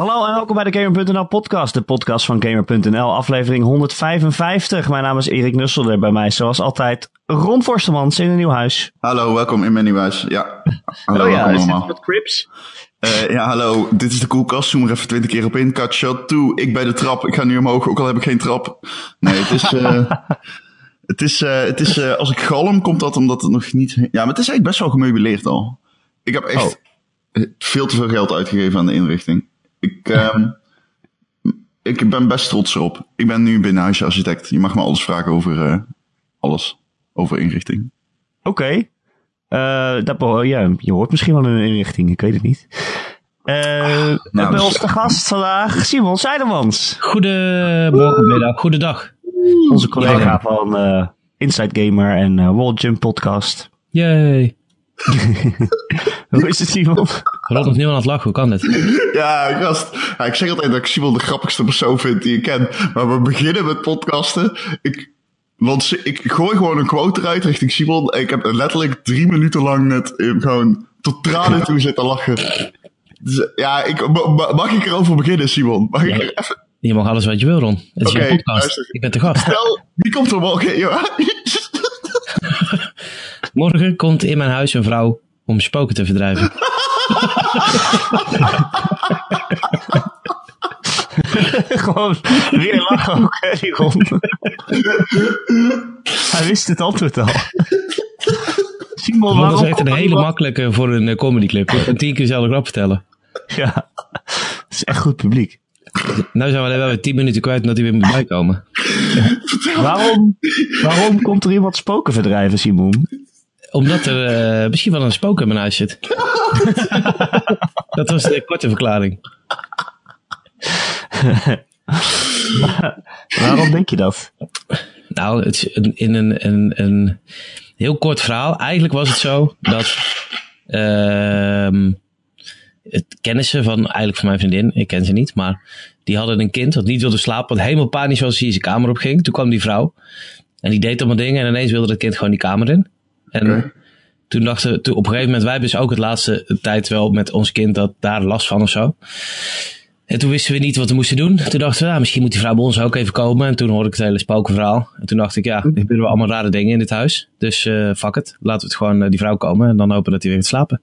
Hallo en welkom bij de Gamer.nl podcast, de podcast van Gamer.nl, aflevering 155. Mijn naam is Erik Nusselder, bij mij zoals altijd Ron Forstemans in een nieuw huis. Hallo, welkom in mijn nieuw huis. Ja, hallo, oh ja, is allemaal. wat Crips? Eh, ja, hallo, dit is de koelkast. Zoom er even twintig keer op in. Cut shot toe. Ik bij de trap. Ik ga nu omhoog, ook al heb ik geen trap. Nee, het is... eh, het is, eh, het is als ik galm, komt dat omdat het nog niet... Ja, maar het is eigenlijk best wel gemeubileerd al. Ik heb echt eh, veel te veel geld uitgegeven aan de inrichting. Ik, ehm, ik ben best trots erop. Ik ben nu binnenhuisarchitect. Je mag me alles vragen over eh, alles. Over inrichting. Oké. Eh, dat ja, je hoort misschien wel een inrichting, ik weet het niet. Eh nou, bij dus- ons te gast vandaag Simon Seidemans, Goedemorgen, middag, goedendag. onze collega van eh Inside Gamer en eh World Jump podcast. Yay. Hoe is het Simon? Rond nog niet aan het lachen, hoe kan dit? Ja, gast. Ja, ik zeg altijd dat ik Simon de grappigste persoon vind die ik ken. Maar we beginnen met podcasten. Ik, want ik gooi gewoon een quote eruit richting Simon. En ik heb letterlijk drie minuten lang net eh, gewoon tot tranen toe zitten lachen. Dus, ja, ik, ma- ma- mag ik erover beginnen, Simon? Mag ik Ja. er even... Je mag alles wat je wil, Ron. Het is een podcast. luister. Ik ben te gast. Stel, wie komt er morgen? Ja. Morgen komt in mijn huis een vrouw om spoken te verdrijven. Gewoon weer lachen ook, hè, die Ron. Hij wist het antwoord al. Simon, Want dat waarom is echt een hele makkelijke voor een eh, comedyclip. Kan tien keer dezelfde grap vertellen. Ja, het is echt goed publiek. Nou zijn we wel weer tien minuten kwijt omdat hij weer moet bijkomen. Waarom, waarom komt er iemand spoken verdrijven, Simon? Omdat er eh, misschien wel een spook in mijn huis zit. dat was de korte verklaring. Waarom denk je dat? Nou, het is een, in een, een, een heel kort verhaal. Eigenlijk was het zo dat ehm het kennissen van eigenlijk van mijn vriendin, ik ken ze niet, maar die hadden een kind dat niet wilde slapen, wat helemaal panisch was als hij zijn kamer op ging. Toen kwam die vrouw en die deed allemaal dingen en ineens wilde het kind gewoon die kamer in. En toen dachten toen op een gegeven moment, wij hebben dus ook het laatste tijd wel met ons kind dat daar last van of zo. En toen wisten we niet wat we moesten doen. Toen dachten we, ja, misschien moet die vrouw bij ons ook even komen. En toen hoorde ik het hele spokenverhaal. En toen dacht ik, ja, er gebeuren wel allemaal rare dingen in dit huis. Dus eh fuck it, laten we het gewoon eh, die vrouw komen. En dan hopen dat hij weer gaat slapen.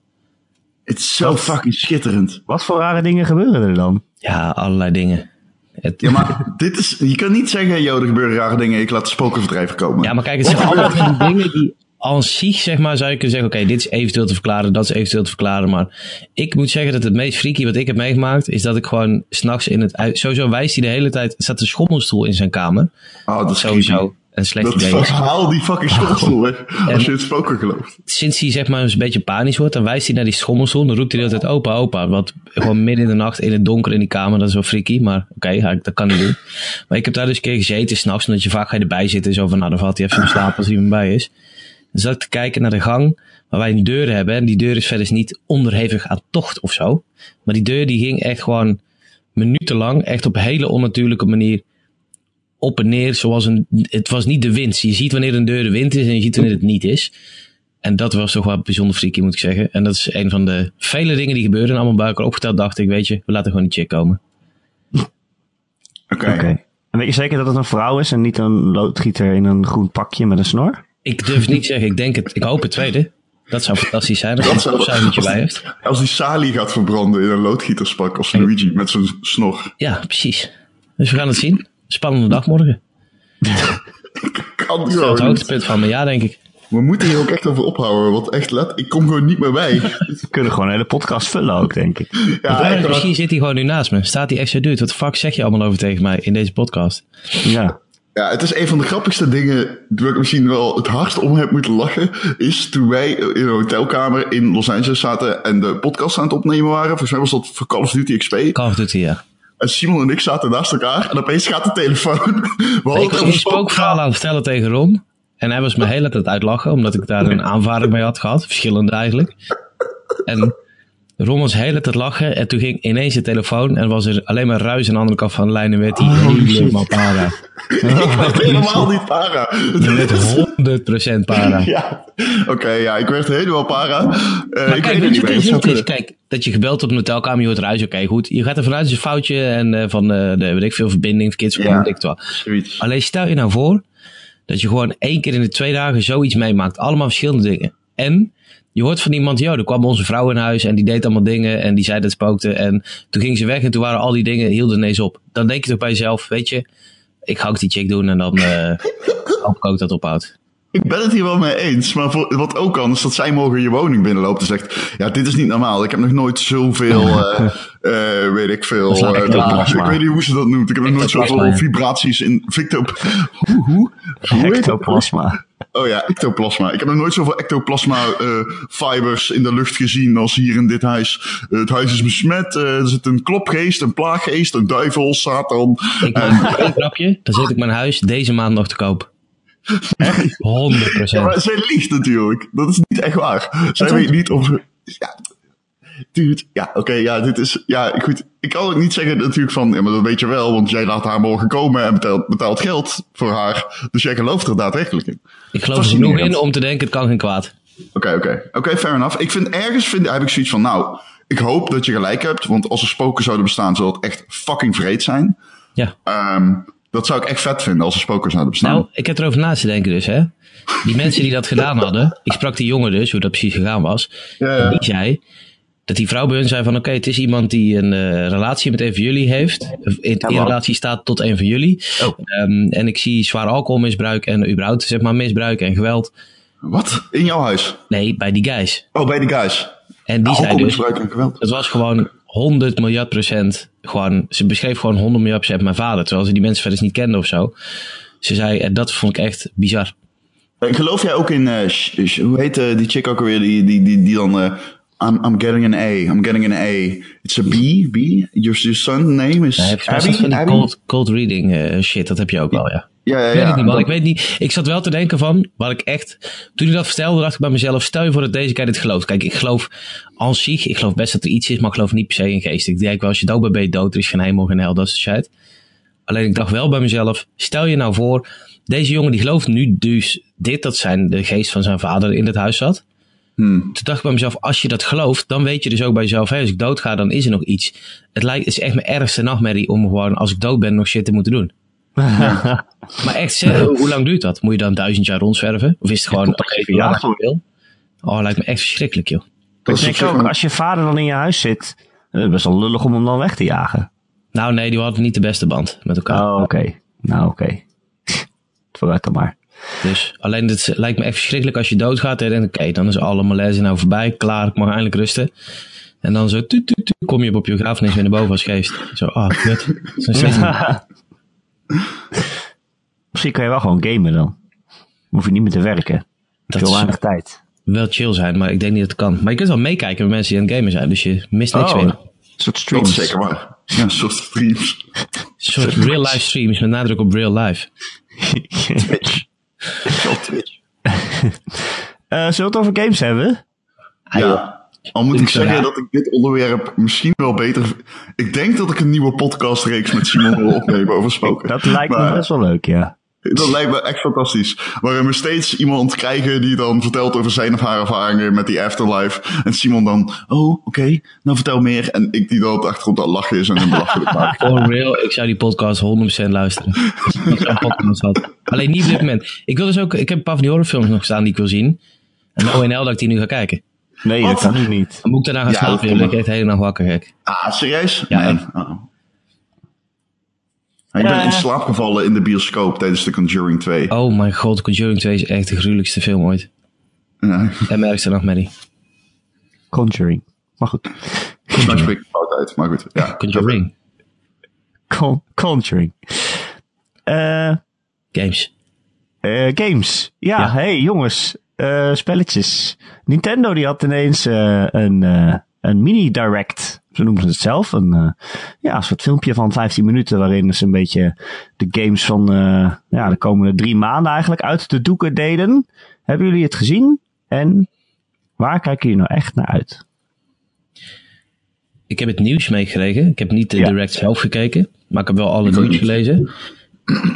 Het is zo fucking schitterend. Wat voor rare dingen gebeuren er dan? Ja, allerlei dingen. Het, Ja, maar dit is... Je kan niet zeggen, joh, er gebeuren rare dingen. Ik laat de spokenverdrijver komen. Ja, maar kijk, het zijn allemaal dingen die aan zich, zeg maar, zou je kunnen zeggen, oké, dit is eventueel te verklaren, dat is eventueel te verklaren. Maar ik moet zeggen dat het meest freaky wat ik heb meegemaakt, is dat ik gewoon s'nachts in het. Sowieso wijst hij de hele tijd, staat een schommelstoel in zijn kamer. oh, dat is Sowieso een slecht Dat idee verhaal die fucking schoolstoel weg. Als je het spoken gelooft. Sinds hij zeg maar een beetje panisch wordt, dan wijst hij naar die schommelstoel. Dan roept hij de hele tijd opa, opa. Wat gewoon midden in de nacht in het donker in die kamer, dat is wel freaky. Maar oké, dat kan niet doen. Maar ik heb daar dus een keer gezeten s'nachts, omdat je vaak ga je erbij zitten. Zo van, nou dan valt hij even in slaap als iemand bij is. Dan zat ik te kijken naar de gang waar wij een deur hebben. En die deur is verder niet onderhevig aan tocht of zo. Maar die deur die ging echt gewoon minutenlang, echt op een hele onnatuurlijke manier op en neer. Zoals een, het was niet de wind. Je ziet wanneer een deur de wind is en je ziet wanneer het niet is. En dat was toch wel bijzonder freaky, moet ik zeggen. En dat is een van de vele dingen die gebeuren. En allemaal bij elkaar opgeteld dacht ik, weet je, we laten gewoon die chick komen. Oké. Oké. En weet je zeker dat het een vrouw is en niet een loodgieter in een groen pakje met een snor? Ik durf het niet te zeggen. Ik denk het, ik hoop het tweede. Dat zou fantastisch zijn. Als Dat een stofzuigertje bij heeft. Als die Sali gaat verbranden in een loodgieterspak als Luigi met zijn snor. Ja, precies. Dus we gaan het zien. Spannende dag morgen. Kan Het gewoon niet. hoogtepunt van mijn jaar, denk ik. We moeten hier ook echt over ophouden, want echt let, ik kom gewoon niet meer bij. We kunnen gewoon een hele podcast vullen ook, denk ik. Ja, Ja, misschien zit hij gewoon nu naast me. Staat hij echt zo duurt. Wat de fuck zeg je allemaal over tegen mij in deze podcast? Ja. Ja, het is een van de grappigste dingen waar ik misschien wel het hardst om heb moeten lachen, is toen wij in een hotelkamer in Los Angeles zaten en de podcast aan het opnemen waren. Volgens mij was dat voor Call of Duty XP. Call of Duty, ja. En Simon en ik zaten naast elkaar en opeens gaat de telefoon. We hadden Ik was een spookverhaal aan het vertellen tegen Ron. En hij was me de hele tijd uitlachen, omdat ik daar een aanvaring mee had gehad. Verschillende eigenlijk. En Ron was heel het lachen en toen ging ineens de telefoon en was er alleen maar ruis aan de andere kant van de lijn en werd hij Oh, helemaal para. Ik werd helemaal niet para. Je werd 100% para. Ja, oké, ja, ik werd helemaal para. Eh, Maar ik kijk, weet je het is? Kijk, dat je gebeld op een hotelkamer, je hoort ruis, oké, goed. Je gaat ervan uit, het is een foutje en eh, van eh, de, weet ik veel, verbinding, verkeersverbinding, Ja. weet ik wel. Zoiets. Alleen stel je nou voor dat je gewoon één keer in de twee dagen zoiets meemaakt. Allemaal verschillende dingen. En je hoort van iemand, joh, er kwam onze vrouw in huis en die deed allemaal dingen en die zei dat spookte. En toen ging ze weg en toen waren al die dingen, hielden ineens op. Dan denk je toch bij jezelf, weet je, ik ga ook die chick doen en dan eh hoop ik ook dat ophoudt. Ik ben het hier wel mee eens, maar voor, wat ook kan, is dat zij morgen je woning binnenloopt en zegt, ja, dit is niet normaal. Ik heb nog nooit zoveel, eh eh, weet ik veel, eh, ik weet niet hoe ze dat noemt. Ik heb nog nooit zoveel vibraties in, victop, hoe? Ectoplasma. Oh ja, ectoplasma. Ik heb nog nooit zoveel ectoplasma eh, fibers in de lucht gezien als hier in dit huis. Het huis is besmet. er zit een klopgeest, een plaaggeest, een duivel, Satan. Ik maak één grapje, dan zet ik mijn huis deze maand nog te koop. Echt? 100%. Ja, maar zij liegt natuurlijk. Dat is niet echt waar. Zij weet niet of... Ja, dude, ja, oké, ja, dit is... Ja, goed. Ik kan ook niet zeggen natuurlijk van... Ja, maar dat weet je wel, want jij laat haar morgen komen en betaalt, betaalt geld voor haar. Dus jij gelooft er daadwerkelijk in. Ik geloof er genoeg in om te denken, het kan geen kwaad. Oké, oké. Oké, fair enough. Ik vind ergens vind, heb ik zoiets van, nou, ik hoop dat je gelijk hebt, want als er spoken zouden bestaan, zou het echt fucking vreed zijn. Ja. Ehm, dat zou ik echt vet vinden als er spoken zouden bestaan. Nou, ik heb erover na te denken dus, hè. Die mensen die dat gedaan hadden, ik sprak die jongen dus, hoe dat precies gegaan was. Ja, En die zei, dat die vrouw bij hun zei van, oké, het is iemand die een eh, relatie met een van jullie heeft. In, relatie staat tot een van jullie. Oh. Ehm, en ik zie zwaar alcoholmisbruik en überhaupt, zeg maar, misbruik en geweld. Wat? In jouw huis? Nee, bij die guys. Oh, bij die guys. En die zei dus, en geweld. het was gewoon 100 miljard procent. Gewoon, ze beschreef gewoon 100 miljard procent mijn vader. Terwijl ze die mensen verder niet kenden of zo. Ze zei, en dat vond ik echt bizar. En geloof jij ook in, eh, hoe heet eh, die chick ook alweer, die, die, die, die dan, eh, I'm, I'm getting an A, I'm getting an A. It's a B, B? Your, your son name is is Abby? cold, cold reading eh, shit, dat heb je ook wel, ja. Ja, ja, Ik weet ja. het niet, man. Ik weet niet. Ik zat wel te denken van, waar ik echt... Toen ik dat vertelde, dacht ik bij mezelf, stel je voor dat deze guy dit gelooft. Kijk, ik geloof aan zich, ik geloof best dat er iets is, maar ik geloof niet per se in geest. Ik denk wel, als je dood bent, ben je dood. Er is geen hemel, geen hel, dat soort shit. Alleen ik dacht wel bij mezelf, stel je nou voor, deze jongen die gelooft nu dus dit, dat zijn de geest van zijn vader in het huis zat. Hmm. Toen dacht ik bij mezelf, als je dat gelooft, dan weet je dus ook bij jezelf, hey, als ik dood ga, dan is er nog iets. Het lijkt, het is echt mijn ergste nachtmerrie om gewoon, als ik dood ben, nog shit te moeten doen. Maar echt, zeg, hoe lang duurt dat? Moet je dan duizend jaar rondzwerven? Of is het gewoon, oké, okay, verjaardag. je wil? Oh, lijkt me echt verschrikkelijk, joh. Dat Ik denk ook, een- als je vader dan in je huis zit, eh, best wel lullig om hem dan weg te jagen. Nou, nee, die hadden niet de beste band met elkaar. Oh, oké. Nou, oké. Vooruit dan maar. Dus alleen, het lijkt me echt verschrikkelijk als je doodgaat. En dan, oké, dan is alle malaise nou voorbij. Klaar, ik mag eindelijk rusten. En dan zo, tuut, tuut, tuut, kom je op je begrafenis weer naar boven als geest. Zo, ah, kut. Zo'n steeds niet. Misschien kan je wel gewoon gamen dan. Hoef je niet meer te werken. Dat Veel weinig tijd. wel chill zijn, maar ik denk niet dat het kan. Maar je kunt wel meekijken met mensen die aan het gamen zijn. Dus je mist niks Oh, meer. een soort Dat streams. is zeker waar. Ja, een soort streams. Een soort real life streams met nadruk op real life. Twitch. Twitch. Eh, zullen we het over games hebben? Ja. Al moet ik zeggen dat ik dit onderwerp misschien wel beter... Ik denk dat ik een nieuwe podcastreeks met Simon wil opnemen over spoken. Dat lijkt me best wel leuk, ja. Dat lijkt me echt fantastisch. Waarin we steeds iemand krijgen die dan vertelt over zijn of haar ervaringen met die afterlife. En Simon dan, oh, oké, nou vertel meer. En ik die dan op de achtergrond aan het lachen is en een belachelijk maak. For real, ik zou die podcast 100% luisteren. Als ik podcast had. Alleen niet op dit moment. Ik wil dus ook, ik heb een paar van die horrorfilms nog staan die ik wil zien. En de ONL dat ik die nu ga kijken. Nee, Wat? dat kan ik niet. Dan moet ik daarna gaan Ja, slapen. Dan ben ik echt de hele nacht wakker, gek. Ah, serieus? Ja, nee. Oh. Ik ben Ja. in slaap gevallen in de bioscoop tijdens The Conjuring 2. Oh mijn god, Conjuring 2 is echt de gruwelijkste film ooit. Ja, En ergste nachtmerrie. Conjuring. Maar goed. mij spreek ik het fout uit, maar goed. Ja. Conjuring. Con Conjuring. Eh, Games. eh, games. Ja, Ja. hey jongens. Eh, spelletjes. Nintendo die had ineens eh, een, eh, een mini-direct. Zo noemen ze het zelf. Een, eh, ja, een soort filmpje van 15 minuten waarin ze een beetje de games van eh, ja, de komende drie maanden eigenlijk uit de doeken deden. Hebben jullie het gezien? En waar kijken jullie nou echt naar uit? ik heb het nieuws meegekregen. Ik heb niet de Ja. direct zelf gekeken, maar ik heb wel alle nieuws gelezen.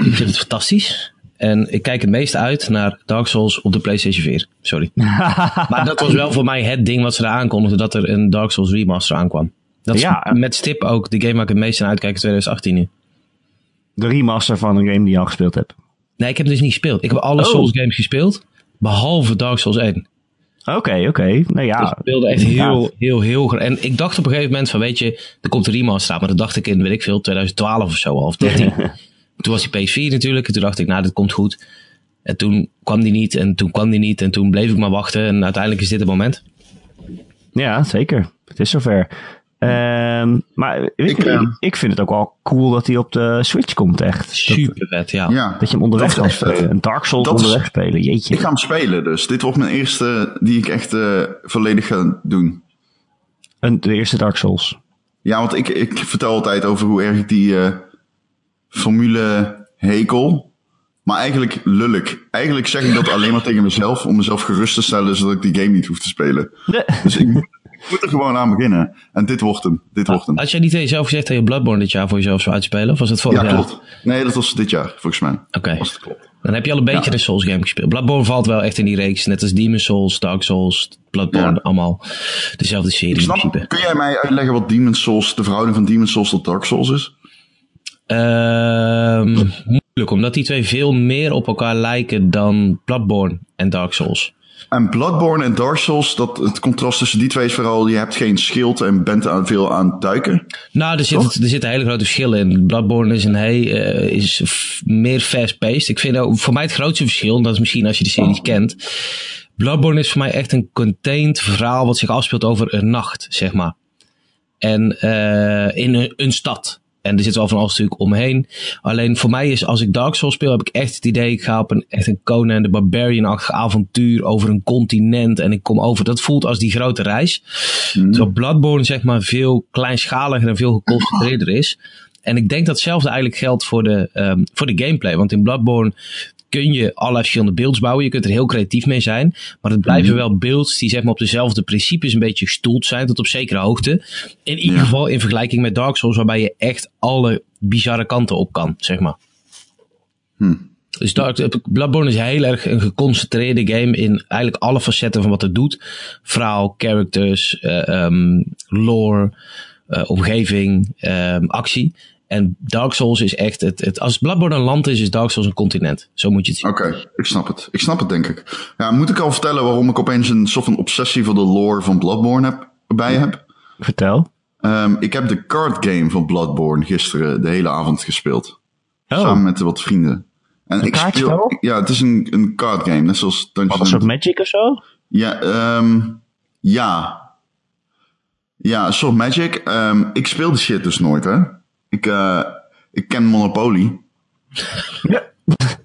ik vind het fantastisch. En ik kijk het meest uit naar Dark Souls op de PlayStation 4. Sorry. maar dat was wel voor mij het ding wat ze daar aankondigden, dat er een Dark Souls remaster aankwam. Dat is Ja. met stip ook de game waar ik het meest naar uitkijk in 2018 nu. De remaster van een game die je al gespeeld hebt. Nee, ik heb het dus niet gespeeld. Ik heb alle Oh. Souls games gespeeld, behalve Dark Souls 1. Oké, oké. Nou ja. Dus ik speelde echt heel, heel, heel graag. En ik dacht op een gegeven moment van, weet je, er komt een remaster aan. Maar dat dacht ik in, weet ik veel, 2012 of zo, of 13. Toen was die PS4 natuurlijk. En toen dacht ik, nou, dit komt goed. En toen kwam die niet. En toen kwam die niet. En toen bleef ik maar wachten. En uiteindelijk is dit het moment. Ja, zeker. Het is zover. Ehm, maar weet Ik, je, eh, ik, vind het ook wel cool dat hij op de Switch komt, echt. Super vet, ja. Ja, dat je hem onderweg kan spelen. Een Dark Souls Dat is- onderweg spelen, jeetje. Ik ga hem spelen dus. Dit wordt mijn eerste die ik echt eh, volledig ga doen. Een, de eerste Dark Souls. Ja, want ik, ik vertel altijd over hoe erg ik die eh, formule hekel. Maar eigenlijk lullig. Eigenlijk zeg ik dat alleen maar tegen mezelf om mezelf gerust te stellen zodat ik die game niet hoef te spelen. Dus ik moet, ik moet er gewoon aan beginnen. En dit wordt hem. Dit wordt hem. Had jij niet tegen jezelf gezegd dat je Bloodborne dit jaar voor jezelf zou uitspelen? Of was het vorig Ja, jaar? klopt. Nee, dat was dit jaar, volgens mij. Oké. Was het klopt. Dan heb je al een beetje Ja. de Souls game gespeeld. Bloodborne valt wel echt in die reeks. Net als Demon Souls, Dark Souls, Bloodborne. Ja. allemaal dezelfde serie in principe. kun jij mij uitleggen wat Demon's Souls, de verhouding van Demon's Souls tot Dark Souls is? Ehm, moeilijk, omdat die twee veel meer op elkaar lijken dan Bloodborne en Dark Souls. En Bloodborne en Dark Souls, dat, het contrast tussen die twee is vooral, je hebt geen schild en bent aan veel aan het duiken. Nou, er, Toch? zit, er zitten hele grote verschillen in. Bloodborne is, een hey, eh, is meer fast-paced. Ik vind voor mij het grootste verschil, en dat is misschien als je de series kent. Bloodborne is voor mij echt een contained verhaal wat zich afspeelt over een nacht, zeg maar. En eh, in een, een stad. En er zit wel van alles natuurlijk omheen. Alleen voor mij is, als ik Dark Souls speel, heb ik echt het idee, ik ga op een echt een Conan de Barbarian-achtig avontuur over een continent. En ik kom over, dat voelt als die grote reis. Terwijl Bloodborne zeg maar veel kleinschaliger en veel geconcentreerder is. En ik denk dat hetzelfde eigenlijk geldt voor de, ehm, voor de gameplay. Want in Bloodborne kun je allerlei verschillende beelds bouwen. Je kunt er heel creatief mee zijn. Maar het blijven wel beelds die zeg maar op dezelfde principes een beetje gestoeld zijn. Tot op zekere hoogte. In ieder Ja. geval in vergelijking met Dark Souls. Waarbij je echt alle bizarre kanten op kan, zeg maar. Dus Dark, Bloodborne is heel erg een geconcentreerde game in eigenlijk alle facetten van wat het doet. Verhaal, characters, eh, ehm, lore, eh, omgeving, ehm, actie. En Dark Souls is echt, het, het, als Bloodborne een land is, is Dark Souls een continent. Zo moet je het zien. Oké, ik snap het. Ik snap het, denk ik. Ja, moet ik al vertellen waarom ik opeens een soort van obsessie voor de lore van Bloodborne heb, bij heb? Vertel. Ehm, ik heb de card game van Bloodborne gisteren de hele avond gespeeld. Oh, Samen met wat vrienden. En ik kaartspel? speel, ja, het is een, een card game, net zoals wat een Dungeons soort Magic of zo? Ja, ehm, ja. Ja, een soort Magic. Ehm, ik speel die shit dus nooit, hè. Ik, eh, ik ken Monopoly.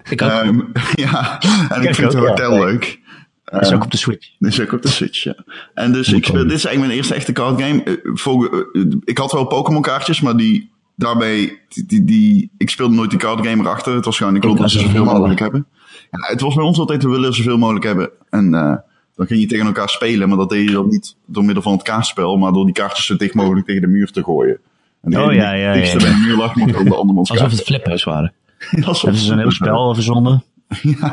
Ik ook. Ehm, ja, en ik ik vind het ook, ook ja. leuk. Dat is ook op de Switch. Dus ook op de Switch, ja. En dus ik speel, dit is eigenlijk mijn eerste echte card game. Eh, voor- eh, ik had wel Pokémon kaartjes, maar die, daarbij, die, die, die- ik speelde nooit die card game erachter. Het was gewoon, ik wilde zoveel mogelijk hebben. Ja, het was bij ons altijd, we willen zoveel mogelijk hebben. En eh, dan ging je tegen elkaar spelen, maar dat deed je dan niet door middel van het kaartspel, maar door die kaartjes zo dicht mogelijk tegen de muur te gooien. En Oh, ja, ja, ja, ja. de muur lag, mocht ook de andermans Alsof het flippers waren. Alsof Hebben ze een heel spel verzonnen? ja,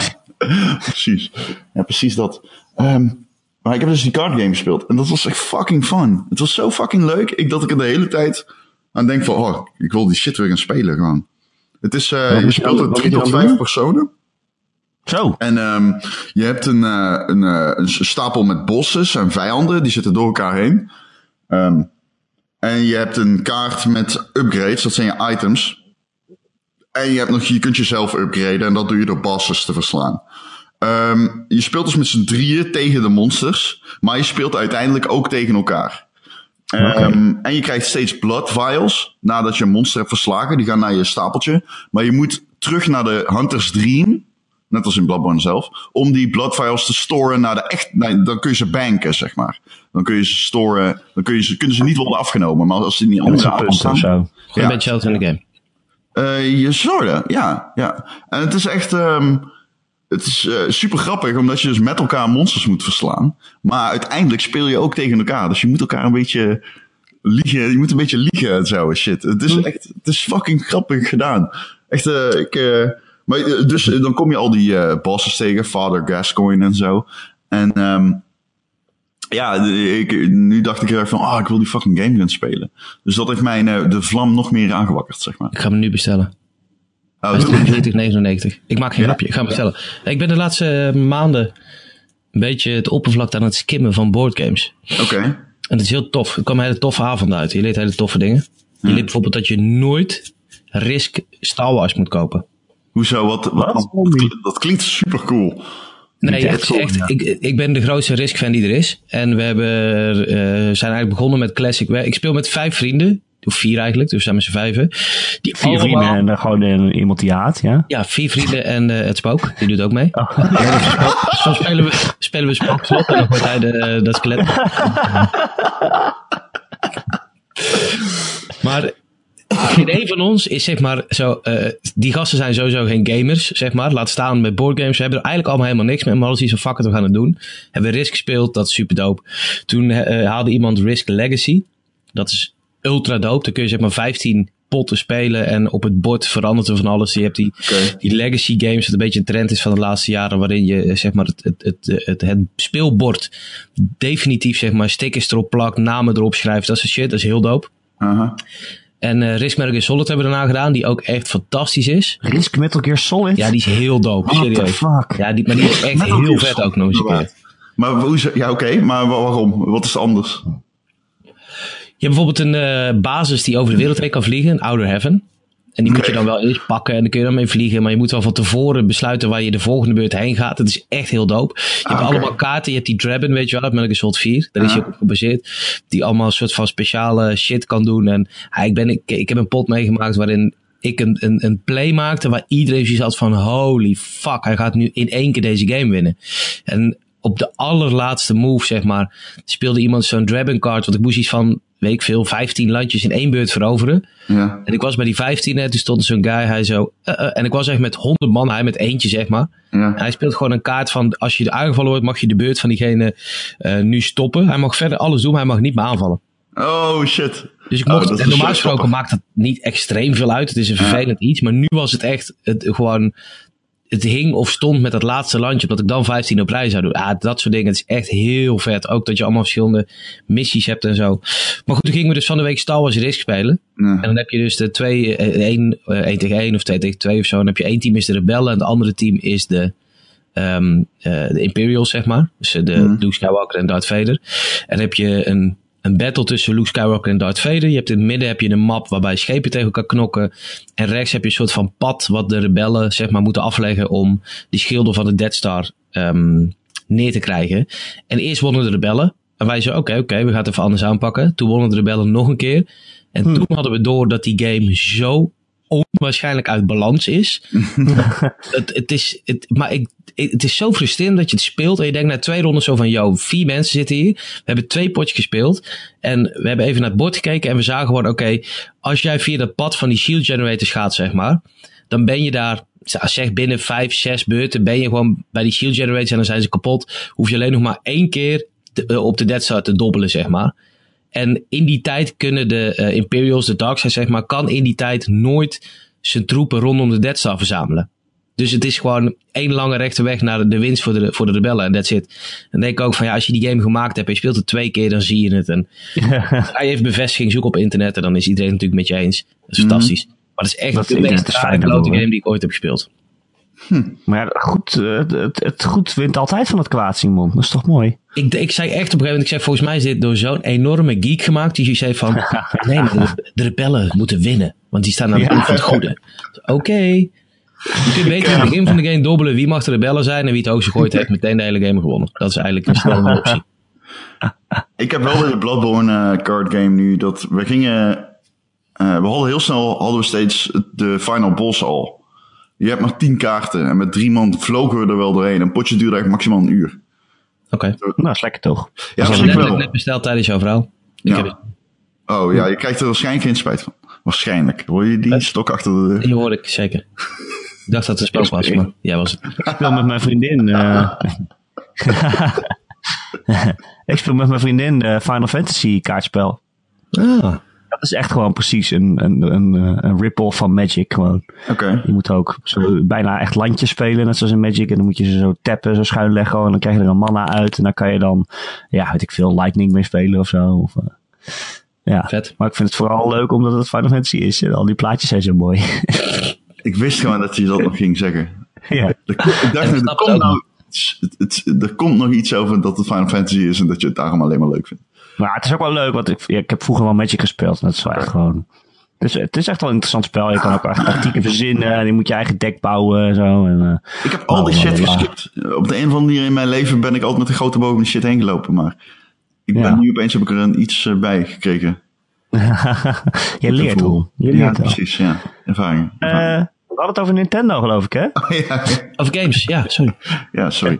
precies. Ja, precies dat. Ehm, maar ik heb dus die card game gespeeld. En dat was echt fucking fun. Het was zo fucking leuk. Ik dat ik er de hele tijd aan denk van, oh, ik wil die shit weer gaan spelen gewoon. Het is, eh, Wat je speelt er drie tot vijf personen. Zo. En ehm, je hebt een, eh, een, eh, een stapel met bosses en vijanden. Die zitten door elkaar heen. Ehm, en je hebt een kaart met upgrades. Dat zijn je items. En je, hebt nog, je kunt jezelf upgraden. En dat doe je door bosses te verslaan. Ehm, je speelt dus met z'n drieën tegen de monsters. Maar je speelt uiteindelijk ook tegen elkaar. Ehm, En je krijgt steeds blood vials. Nadat je een monster hebt verslagen. Die gaan naar je stapeltje. Maar je moet terug naar de Hunter's Dream. Net als in Bloodborne zelf. Om die blood vials te storen naar de echt. nee, dan kun je ze banken, zeg maar. Dan kun je ze storen. Dan kun je ze, kunnen ze niet worden afgenomen. Maar als ze in die andere of staan. zo. Ja. een beetje hetzelfde in de game. Eh, je zouden, ja, ja. En het is echt, ehm, het is eh, super grappig, omdat je dus met elkaar monsters moet verslaan. Maar uiteindelijk speel je ook tegen elkaar. Dus je moet elkaar een beetje liegen. Je moet een beetje liegen en zo shit. Het is Mm. echt, het is fucking grappig gedaan. Echt, eh, ik, maar eh, dus eh, dan kom je al die eh bosses tegen, Father Gascoigne en zo. En ehm ja, ik, nu dacht ik heel erg van, ah, ik wil die fucking game gaan spelen. Dus dat heeft mij eh, de vlam nog meer aangewakkerd, zeg maar. Ik ga hem nu bestellen. Oh, Hij is doe het. 20,99. Ik maak geen Ja? grapje, ik ga hem bestellen. Ik ben de laatste maanden een beetje het oppervlak aan het skimmen van boardgames. Oké. En het is heel tof. Er kwamen hele toffe avonden uit. Je leert hele toffe dingen. Je leert bijvoorbeeld dat je nooit Risk Star Wars moet kopen. Hoezo? Wat, wat, Wat? dat, klinkt super cool. Nee, echt echt, ik, ik ben de grootste Risk-fan die er is. En we hebben, eh, zijn eigenlijk begonnen met Classic. Ik speel met vijf vrienden. Of vier eigenlijk, dus we zijn met z'n vijven. Die Vier allemaal- vrienden en dan gewoon eh, iemand die haat, ja? Ja, vier vrienden en eh, het spook. Die doet ook mee. Oh. Dus dan spelen we, spelen we spookslot en dan wordt hij de, dat skelet. maar geen één van ons is zeg maar zo. eh, die gasten zijn sowieso geen gamers, zeg maar. Laat staan met boardgames. We hebben er eigenlijk allemaal helemaal niks mee. Maar alles iets van fuck it, we gaan het doen. Hebben we Risk gespeeld, dat is super dope. Toen eh, haalde iemand Risk Legacy. Dat is ultra dope. Dan kun je zeg maar 15 potten spelen en op het bord verandert er van alles. Je hebt die, die legacy games, dat een beetje een trend is van de laatste jaren, waarin je eh, zeg maar het, het, het, het, het speelbord definitief zeg maar stickers erop plakt, namen erop schrijft. Dat soort shit, dat is heel dope. En eh Risk Metal Gear Solid hebben we daarna gedaan, die ook echt fantastisch is. Risk Metal Gear Solid? Ja, die is heel dope, What serieus. fuck? Ja, die, maar die is echt Metal heel Gear vet Solid, ook nog eens een keer. Maar hoe ja, oké, maar wa- waarom? Wat is anders? Je hebt bijvoorbeeld een eh, basis die over de wereld heen kan vliegen, een Outer Heaven. En die moet je dan wel eens pakken en dan kun je dan mee vliegen. Maar je moet wel van tevoren besluiten waar je de volgende beurt heen gaat. Het is echt heel dope. Je hebt oké. allemaal kaarten. Je hebt die Dragon, weet je wel, uit Metal Gear Solid 4. Daar is hij ook op gebaseerd. Die allemaal een soort van speciale shit kan doen. En ja, ik, ben, ik, ik heb een pot meegemaakt waarin ik een, een, een play maakte waar iedereen zoiets had van holy fuck, hij gaat nu in één keer deze game winnen. En op de allerlaatste move, zeg maar, speelde iemand zo'n Dragon card, want ik moest iets van, weet ik veel, 15 landjes in één beurt veroveren. Ja. En ik was bij die 15 en toen stond zo'n guy, hij zo, eh, eh, en ik was echt met 100 man, hij met eentje, zeg maar. Ja. hij speelt gewoon een kaart van, als je aangevallen wordt, mag je de beurt van diegene eh, nu stoppen. Hij mag verder alles doen, hij mag niet meer aanvallen. Oh, shit. Dus ik Oh, mocht, is en normaal gesproken maakt dat niet extreem veel uit. Het is een vervelend iets. Maar nu was het echt het, gewoon. Het hing of stond met dat laatste landje. Omdat ik dan 15 op rij zou doen. Ah, dat soort dingen. Het is echt heel vet. Ook dat je allemaal verschillende missies hebt en zo. Maar goed, toen gingen we dus van de week Star Wars Risk spelen. Ja. En dan heb je dus de twee, eh, één, eh, één tegen één of twee tegen twee of zo. En dan heb je één team is de rebellen. En het andere team is de, ehm, eh, de Imperials, zeg maar. Dus de Mhm. Luke Skywalker en Darth Vader. En dan heb je een, een battle tussen Luke Skywalker en Darth Vader. Je hebt in het midden heb je een map waarbij schepen tegen elkaar knokken. En rechts heb je een soort van pad wat de rebellen zeg maar moeten afleggen om die schilden van de Death Star ehm, neer te krijgen. En eerst wonnen de rebellen. En wij zeiden, oké, oké, we gaan het even anders aanpakken. Toen wonnen de rebellen nog een keer. En toen hadden we door dat die game zo onwaarschijnlijk uit balans is. het, het is het, maar ik, het is zo frustrerend dat je het speelt en je denkt na twee rondes zo van, yo, vier mensen zitten hier. We hebben twee potjes gespeeld en we hebben even naar het bord gekeken en we zagen gewoon, oké, als jij via dat pad van die shield generators gaat, zeg maar, dan ben je daar, zeg binnen vijf, zes beurten, ben je gewoon bij die shield generators en dan zijn ze kapot. Hoef je alleen nog maar één keer te- eh, op de Death Star te dobbelen, zeg maar. En in die tijd kunnen de eh, Imperials, de Darkseid zeg maar, kan in die tijd nooit zijn troepen rondom de Death Star verzamelen. Dus het is gewoon één lange rechte weg naar de winst voor de, voor de rebellen en that's it. En dan denk ik ook van ja, als je die game gemaakt hebt en je speelt het twee keer, dan zie je het. En je even bevestiging zoeken op internet en dan is iedereen het natuurlijk met je eens. Dat is fantastisch. Maar dat is echt Dat de meest game die ik ooit heb gespeeld. Maar ja, goed, eh, het, het, het goed wint altijd van het kwaad, Simon. Dat is toch mooi? Ik, ik zei echt op een gegeven moment, ik zei volgens mij is dit door zo'n enorme geek gemaakt. Die zei van, nee, maar de, de rebellen moeten winnen. Want die staan aan de Ja. kant van het goede. Oké. Je kunt beter in het begin van de game dobbelen wie mag de rebellen zijn en wie het hoogst gegooid heeft meteen de hele game gewonnen. Dat is eigenlijk een snelle optie. Ik heb wel bij de Bloodborne eh, card game nu dat we gingen. eh, we hadden heel snel hadden we steeds de final boss al. Je hebt maar tien kaarten en met drie man vlogen we er wel doorheen. Een potje duurde eigenlijk maximaal een uur. Oké. Nou, is lekker toch? Ja, Ik op heb net, net, wel. net besteld tijdens jouw vrouw. Ik Ja. heb het, Oh ja, je krijgt er waarschijnlijk geen spijt van. Waarschijnlijk. Hoor je die stok achter de deur? die hoorde ik zeker. Ik dacht dat het een spel was, maar jij was het. Ik speel met mijn vriendin. eh, ik speel met mijn vriendin eh, Final Fantasy kaartspel. Ah, Dat is echt gewoon precies een, een, een, eh, een rip-off van Magic gewoon. Oké. Je moet ook zo bijna echt landjes spelen, net zoals in Magic. En dan moet je ze zo tappen, zo schuin leggen. En dan krijg je er een mana uit. En dan kan je dan, ja, weet ik veel, Lightning mee spelen of zo. Of, eh, ja, vet. maar ik vind het vooral leuk omdat het Final Fantasy is. En al die plaatjes zijn zo mooi. Ik wist gewoon dat je dat nog ging zeggen. ja. Ik dacht, er, komt nou, het, het- er komt nog iets over dat het Final Fantasy is en dat je het daarom alleen maar leuk vindt. Maar het is ook wel leuk, want ik, ja, ik heb vroeger wel Magic gespeeld. En dat is wel echt gewoon... Dus het is echt wel een interessant spel. Je kan ook echt tactieken verzinnen. En je moet je eigen deck bouwen en zo. En, eh, Ik heb al die Nou, shit geskipt. Op de een of andere manier in mijn leven ben ik altijd met een grote om die shit heen gelopen. Maar ik ben Ja. nu opeens heb ik er een iets eh, bij gekregen. je leert. Je Ja, precies. Ja. Ervaring. Eh, Ervaring. We hadden het over Nintendo, geloof ik, hè? ja, Of games, ja, sorry. ja, sorry.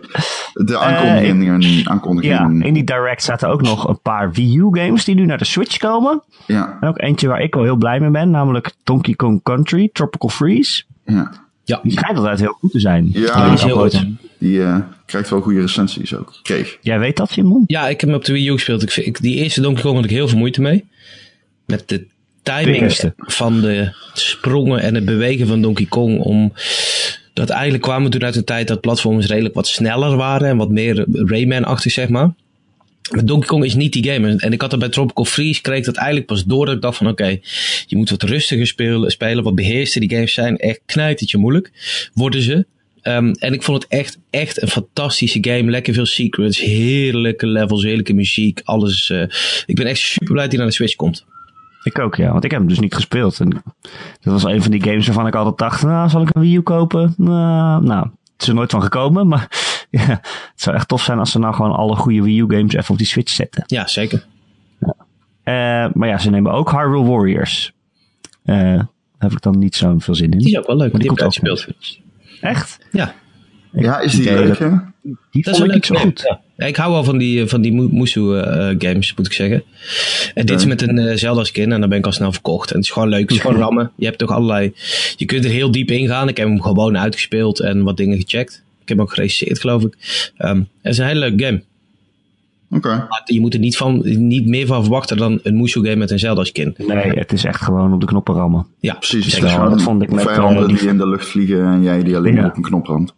De aankondigingen. aankondigingen. Ja, in die Direct zaten ook nog een paar Wii U games die nu naar de Switch komen. ja, En ook eentje waar ik wel heel blij mee ben, namelijk Donkey Kong Country, Tropical Freeze. ja. Ja, Die schijnt altijd heel goed te zijn. Ja, die is heel goed. Die eh, krijgt wel goede recensies ook. Kreeg. Jij weet dat, Simon? Ja, ik heb hem op de Wii U gespeeld. Ik, vind- ik, die eerste Donkey Kong had ik heel veel moeite mee. Met De timing van de sprongen en het bewegen van Donkey Kong. Om, dat eigenlijk kwamen we toen uit een tijd dat platforms redelijk wat sneller waren. En wat meer Rayman-achtig, zeg maar. Maar Donkey Kong is niet die game. En ik had er bij Tropical Freeze, kreeg ik dat eigenlijk pas door. Dat ik dacht van oké, je moet wat rustiger spelen, spelen. Wat beheerster. Die games zijn echt knijtertje moeilijk. Worden ze. Ehm, en ik vond het echt, echt een fantastische game. Lekker veel secrets, heerlijke levels, heerlijke muziek, alles. eh. ik ben echt super blij dat hij naar de Switch komt. Ik ook, ja. Want ik heb hem dus niet gespeeld. En dat was een van die games waarvan ik altijd dacht, nou, zal ik een Wii U kopen? Nou, nou het is er nooit van gekomen. Maar ja, het zou echt tof zijn als ze nou gewoon alle goede Wii U games even op die Switch zetten. Ja, zeker. Eh, maar ja, ze nemen ook Hyrule Warriors. Eh, daar heb ik dan niet zo veel zin in. Die is ook wel leuk, Maar die die heb ik uitgespeeld. Echt? Ja, Ja, is die leuk, dat- hè? Die dat is vond ik leuk niet zo game. goed. Ja. Ja, ik hou wel van die, eh, van die Mu- Musu eh, games, moet ik zeggen. En dit is met een eh, Zelda skin en dan ben ik al snel verkocht. En het is gewoon leuk, het is gewoon rammen. Je hebt ook allerlei, je kunt er heel diep in gaan. Ik heb hem gewoon uitgespeeld en wat dingen gecheckt. Ik heb hem ook gerecenseerd, geloof ik. Ehm, het is een hele leuke game. Oké. Maar je moet er niet, van, niet meer van verwachten dan een Musou game met een Zelda skin. Nee, het is echt gewoon op de knoppen rammen. Ja, Precies. gewoon dat vond ik met, vijanden die- die in de lucht vliegen en jij die alleen Ja. op een knop ramt.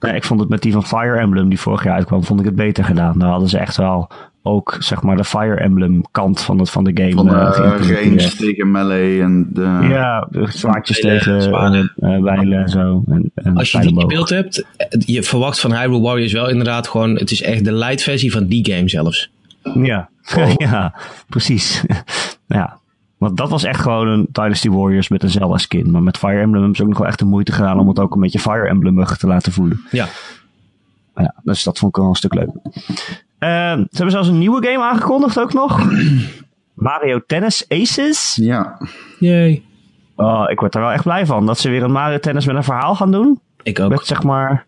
Ja. Ja, ik vond het met die van Fire Emblem die vorig jaar uitkwam, vond ik het beter gedaan. Daar hadden ze echt wel ook, zeg maar, de Fire Emblem kant van, het, van de game Van eh, uh, range tegen melee en de... Ja, de zwaardjes tegen zwaarden. eh, eh, bijlen en zo. En, en Als je die gespeeld hebt, eh, je verwacht van Hyrule Warriors wel inderdaad gewoon, het is echt de light versie van die game zelfs. Ja, ja precies. ja. Want dat was echt gewoon een Dynasty Warriors met een Zelda skin. Maar met Fire Emblem hebben ze ook nog wel echt de moeite gedaan om het ook een beetje Fire Emblem te laten voelen. Ja, Ja, dus dat vond ik wel een stuk leuk. Eh, ze hebben zelfs een nieuwe game aangekondigd ook nog. Mario Tennis Aces. Ja. yay. Oh, ik word er wel echt blij van. Dat ze weer een Mario Tennis met een verhaal gaan doen. Ik ook. Met zeg maar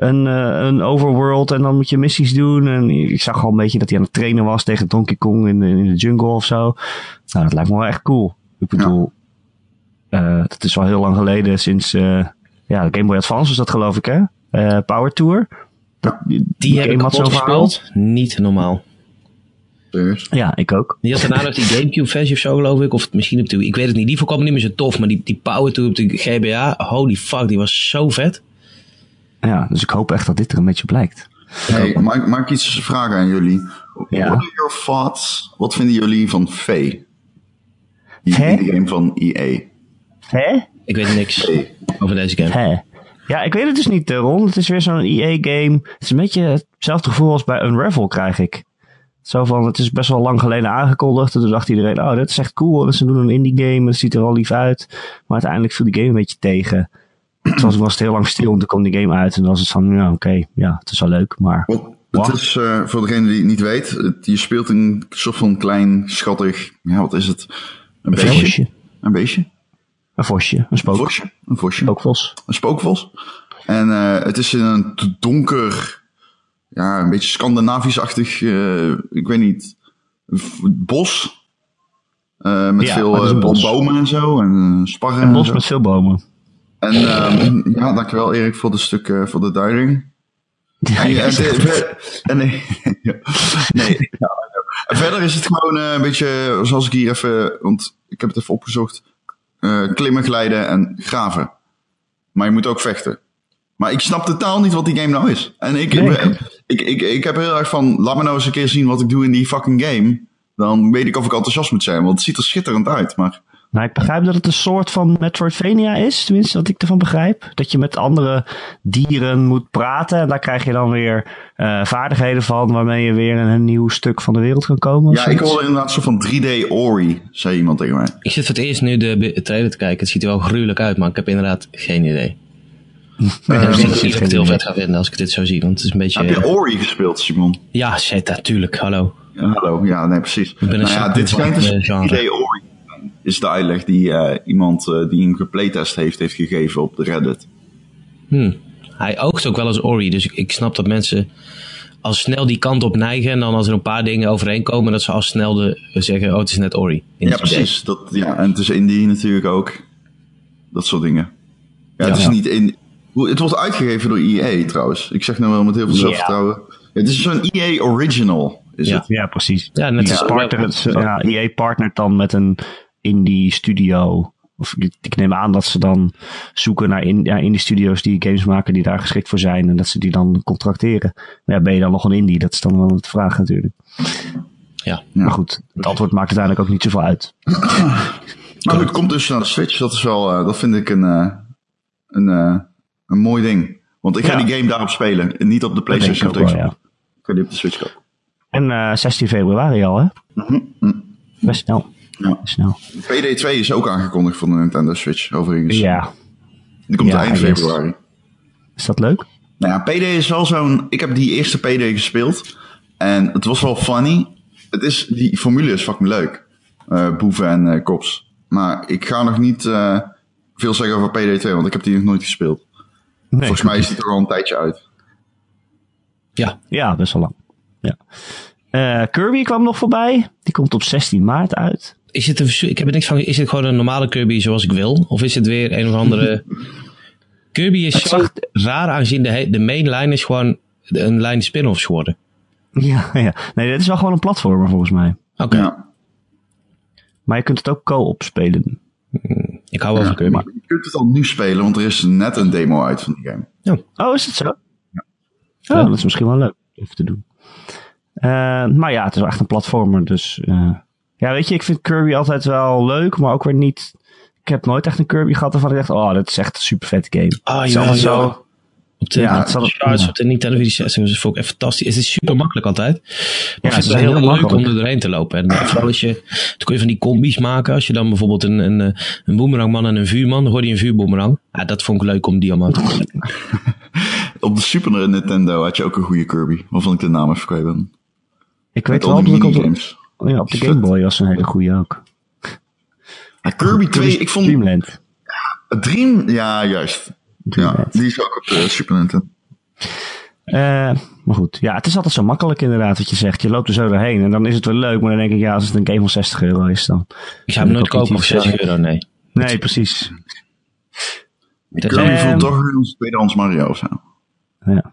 een, eh, een overworld en dan moet je missies doen. En ik zag al een beetje dat hij aan het trainen was tegen Donkey Kong in de, in de jungle of zo. Nou, dat lijkt me wel echt cool. Ik bedoel, eh dat is al heel lang geleden sinds eh, ja, de Game Boy Advance was dat geloof ik hè. Eh, Power Tour. Dat, die Die heb ik had zo'n verhaal. gespeeld. Niet normaal. Ja, ik ook. Die had daarna nog die Gamecube versie of zo geloof ik. Of het misschien op de Ik weet het niet. Die allemaal niet meer zo tof. Maar die, die Power Tour op de GBA. Holy fuck. Die was zo vet. Ja, dus ik hoop echt dat dit er een beetje blijkt. Hey, mag, ik- iets vragen aan jullie? Ja. What are your thoughts? Wat vinden jullie van Faye? Die Hè? indie game van E EA. Hè? Ik weet niks Faye. over deze game. Hè? Ja, ik weet het dus niet, Ron. Het is weer zo'n EA-game. Het is een beetje hetzelfde gevoel als bij Unravel, krijg ik. Zo van, het is best wel lang geleden aangekondigd. En toen dacht iedereen, oh, dit is echt cool. Dus ze doen een indie-game. Het ziet er wel lief uit. Maar uiteindelijk viel die game een beetje tegen. Toen was, het heel lang stil en toen kwam die game uit. En dan was het van, ja, oké, ja, het is wel leuk. Maar Wat, het is, eh, voor degene die het niet weet, het- je speelt een soort van klein, schattig, ja, wat is het? Een een beestje? vosje. Een beestje? Een vosje. Een Een spook. vosje? Een vosje? Spookvos. Een spookvos. En eh, het is in een donker, ja, een beetje Scandinavisch-achtig, eh, ik weet niet, bos. Met Ja, veel het een bomen en zo, en sparren Een en bos zo. met veel bomen. En ehm, ja, dankjewel Erik voor, de stuk, eh, voor de duiding. Ja, En, ja, en, en, nee, nee, ja, verder is het gewoon eh, een beetje, zoals ik hier even, want ik heb het even opgezocht, eh, klimmen, glijden en graven. Maar je moet ook vechten. Maar ik snap totaal niet wat die game nou is. En ik, Nee. ik, ik, ik, ik heb heel erg van, laat me nou eens een keer zien wat ik doe in die fucking game. Dan weet ik of ik enthousiast moet zijn, want het ziet er schitterend uit. Maar Nou, ik begrijp dat het een soort van Metroidvania is, tenminste wat ik ervan begrijp. Dat je met andere dieren moet praten en daar krijg je dan weer eh, vaardigheden van waarmee je weer in een nieuw stuk van de wereld kan komen. ja, ik hoorde inderdaad een soort van 3D Ori, zei iemand tegen mij. Ik zit voor het eerst nu de trailer te kijken. Het ziet er wel gruwelijk uit, maar ik heb inderdaad geen idee. Eh, ik denk dat ik het heel vet ga vinden als ik dit zo zie. Want het is een beetje... Heb je Ori gespeeld, Simon? Ja, shit, natuurlijk. Hallo. Ja, hallo. Ja, nee, precies. ben een Nou ja, dit schijnt dus eh, een genre. idee Ori. Is de uitleg die eh, iemand eh, die een geplaytest heeft, heeft gegeven op de Reddit. Hm. Hij oogt ook wel als Ori, dus ik, ik snap dat mensen al snel die kant op neigen. En dan als er een paar dingen overeenkomen, dat ze al snel de, zeggen, oh, het is net Ori. Ja, het precies. Dat, ja, en het is indie natuurlijk ook. Dat soort dingen. Ja, het Ja. is niet in. hoe- Het wordt uitgegeven door EA trouwens. Ik zeg nou wel met heel veel zelfvertrouwen. Ja, het is zo'n EA original. Is Ja. het? Ja, precies. Ja, net als partnert, ja, EA partnert dan met een indie studio. Of ik, neem aan dat ze dan zoeken naar in, ja, indie studio's die games maken die daar geschikt voor zijn. En dat ze die dan contracteren. Maar ja, ben je dan nog een indie? Dat is dan wel de vraag natuurlijk. Ja. Maar goed, het antwoord maakt uiteindelijk ook niet zoveel uit. Maar goed, het komt dus naar de Switch. Dat is wel, eh, dat vind ik een, eh, een, eh, een mooi ding. Want ik ga Ja. die game daarop spelen. En niet op de PlayStation of de. Ik ga die op de Switch kopen. En eh 16 februari al, hè? Mhm, Best snel. Ja. Snel. PD2 is ook aangekondigd voor de Nintendo Switch, overigens. Ja, Die komt Ja, eind februari. is dat leuk? Nou ja, PD is wel zo'n... Ik heb die eerste PD gespeeld. En het was wel funny. Het is, die formule is fucking leuk. Eh, boeven en eh, kops. Maar ik ga nog niet eh, veel zeggen over PD2, want ik heb die nog nooit gespeeld. Nee, Volgens mij is die er al een tijdje uit. Ja, Ja, best wel lang. Ja. Eh, Kirby kwam nog voorbij. Die komt op 16 maart uit. Is het een, ik heb er niks van, is het gewoon een normale Kirby zoals ik wil? Of is het weer een of andere... Kirby is zo raar aangezien de, de main line is gewoon een lijn spin-offs geworden. Ja, ja. Nee, dit is wel gewoon een platformer volgens mij. Oké, Ja. Maar je kunt het ook co-op spelen. ik hou wel van Kirby. Maar je kunt het al nu spelen, want er is net een demo uit van die game. Oh, is het zo? Oh, dat is misschien wel leuk om even te doen. Eh, maar ja, het is wel echt een platformer. Dus eh, ja, weet je, ik vind Kirby altijd wel leuk, maar ook weer niet. Ik heb nooit echt een Kirby gehad waarvan ik dacht, oh, dit is echt een super vet game. Ah, is ja, ja. zo. Op de, Ja, ja, het zal- charts ja. op de Nintendo vond ik echt fantastisch. Het is super makkelijk altijd. Maar het is het wel heel heel leuk makkelijk. om er doorheen te lopen. En eh, vooral als je, dan kun je van die combis maken. Als je dan bijvoorbeeld een, een, eh, een boemerangman en een vuurman, dan hoor je een vuurboemerang. Ja, dat vond ik leuk om die allemaal te doen. Op de Super Nintendo had je ook een goede Kirby, waarvan ik de naam even kwijt ben. Ik weet Met wel al dat ik op de. Oh ja, op de Game Boy was een hele goede ook. Ja, Kirby 2, ik vond Dreamland. Dream, ja juist. Ja, die is ook op de Super Nintendo. Eh, maar goed, ja, het is altijd zo makkelijk inderdaad wat je zegt. Je loopt er zo doorheen en dan is het wel leuk, maar dan denk ik, ja, als het een game van 60 euro is, dan... Ik ga hem nooit kopen voor iets 60 euro, nee. Nee, precies. Dat- Kirby voelt toch als tweedehands Mario of zo. Ja.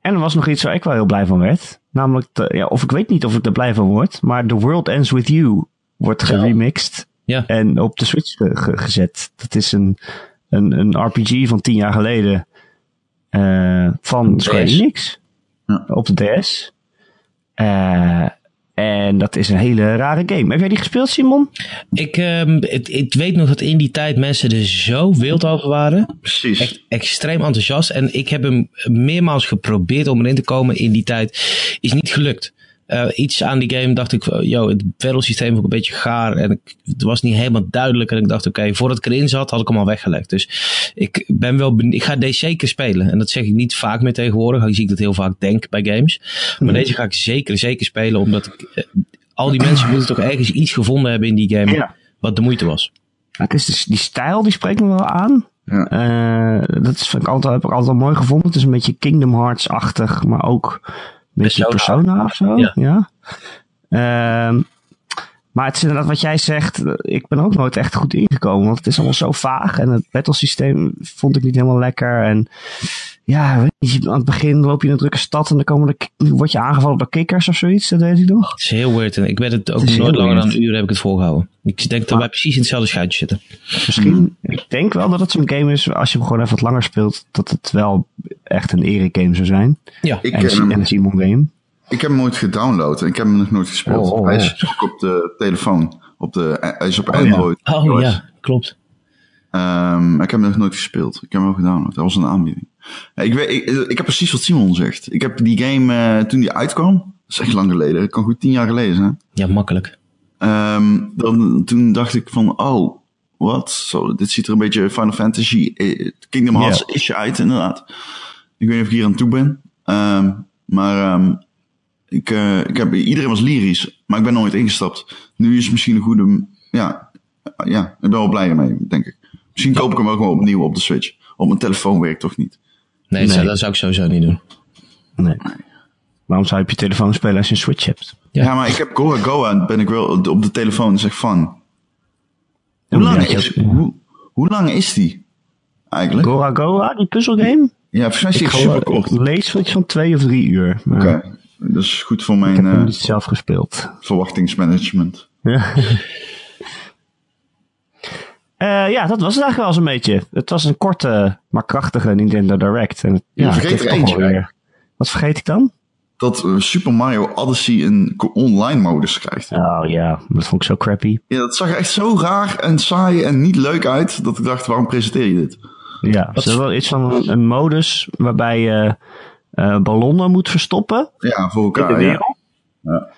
En er was nog iets waar ik wel heel blij van werd. Namelijk, de- ja, of ik weet niet of ik er blij van word, maar The World Ends With You wordt geremixed Ja. en op de Switch ge- ge- gezet. Dat is een, een, een RPG van tien jaar geleden eh, van Square. Enix Ja. op de DS. Eh, en dat is een hele rare game. Heb jij die gespeeld, Simon? Ik, ehm, het, ik weet nog dat in die tijd mensen er zo wild over waren. Precies. Echt extreem enthousiast. En ik heb hem meermaals geprobeerd om erin te komen in die tijd. Is niet gelukt. Eh, iets aan die game dacht ik, yo, het battlesysteem vond ik een beetje gaar. En ik, het was niet helemaal duidelijk. En ik dacht, oké, voordat ik erin zat, had ik hem al weggelegd. Dus ik ben wel benieuwd. Ik ga deze zeker spelen. En dat zeg ik niet vaak meer tegenwoordig. Aangezien ik dat heel vaak denk bij games. Maar deze ga ik zeker, zeker spelen. Omdat ik, eh, al die mensen moeten toch ergens iets gevonden hebben in die game. Ja. Wat de moeite was. Ja, het is dus, die stijl die spreekt me wel aan. Ja. Eh, dat is, vind ik altijd, heb ik altijd wel mooi gevonden. Het is een beetje Kingdom Hearts-achtig, maar ook beetje Persona. Persona of zo. Ja. Ja. Ehm, maar het is inderdaad wat jij zegt. Ik ben er ook nooit echt goed ingekomen. Want het is allemaal zo vaag. En het battlesysteem vond ik niet helemaal lekker. En ja, weet je, aan het begin loop je in een drukke stad en dan komen de, word je aangevallen door kikkers of zoiets, dat weet ik nog. Het is heel weird. En ik weet het ook Het nooit langer dan een uur heb ik het volgehouden. Ik denk dat wij precies in hetzelfde schuitje zitten. Misschien, ik denk wel dat het zo'n game is, als je hem gewoon even wat langer speelt, dat het wel echt een ere-game zou zijn. Ja. Ik, En, en een Simon game. ik heb hem nooit gedownload en ik heb hem nog nooit gespeeld. Oh, oh, oh. Hij is ook op de telefoon. Op de, hij is op. Android. Oh ja, klopt. Ehm, ik heb hem nog nooit gespeeld. Ik heb hem wel gedownload. Dat was een aanbieding. Ik, weet, ik, ik heb precies wat Simon zegt. Ik heb die game eh, toen die uitkwam. Dat is echt lang geleden. Het kan goed tien jaar geleden zijn. Ja, makkelijk. Ehm, dan, toen dacht ik van, oh, wat? Zo, dit ziet er een beetje Final Fantasy, eh, Kingdom Hearts isje uit, inderdaad. Ik weet niet of ik hier aan toe ben. Ehm, maar ik, eh, ik heb, iedereen was lyrisch, maar ik ben nooit ingestapt. Nu is het misschien een goede, ja, ja, ik ben wel blij mee, denk ik. Misschien koop ik hem ook gewoon opnieuw op de Switch. Op mijn telefoon werkt toch niet. Nee, dat zou- Nee. dat zou ik sowieso niet doen. Nee. Waarom zou je op je telefoon spelen als je een Switch hebt? Ja. Ja, maar ik heb Goa Goa, ben ik wel op de telefoon, is echt fun. Hoe lang, ja, is, hoe, hoe lang is die? Eigenlijk? Gora Goa, die puzzelgame? Ja, volgens mij is die Ik super kort. lees van iets van twee of drie uur. Maar Oké, dat is goed voor Ik mijn heb hem eh, niet zelf gespeeld. verwachtingsmanagement. Ja. Eh, ja, dat was het eigenlijk wel eens een beetje. Het was een korte, maar krachtige Nintendo Direct. En het, ja, het vergeet er eentje, weer- Wat vergeet ik dan? Dat eh, Super Mario Odyssey een online modus krijgt. Ja. Oh ja, dat vond ik zo crappy. dat zag er echt zo raar en saai en niet leuk uit, dat ik dacht, waarom presenteer je dit? Ja, ze hebben wel iets van een, een modus waarbij je eh, ballonnen moet verstoppen Ja, voor in de elkaar. Ja. wereld. Ja.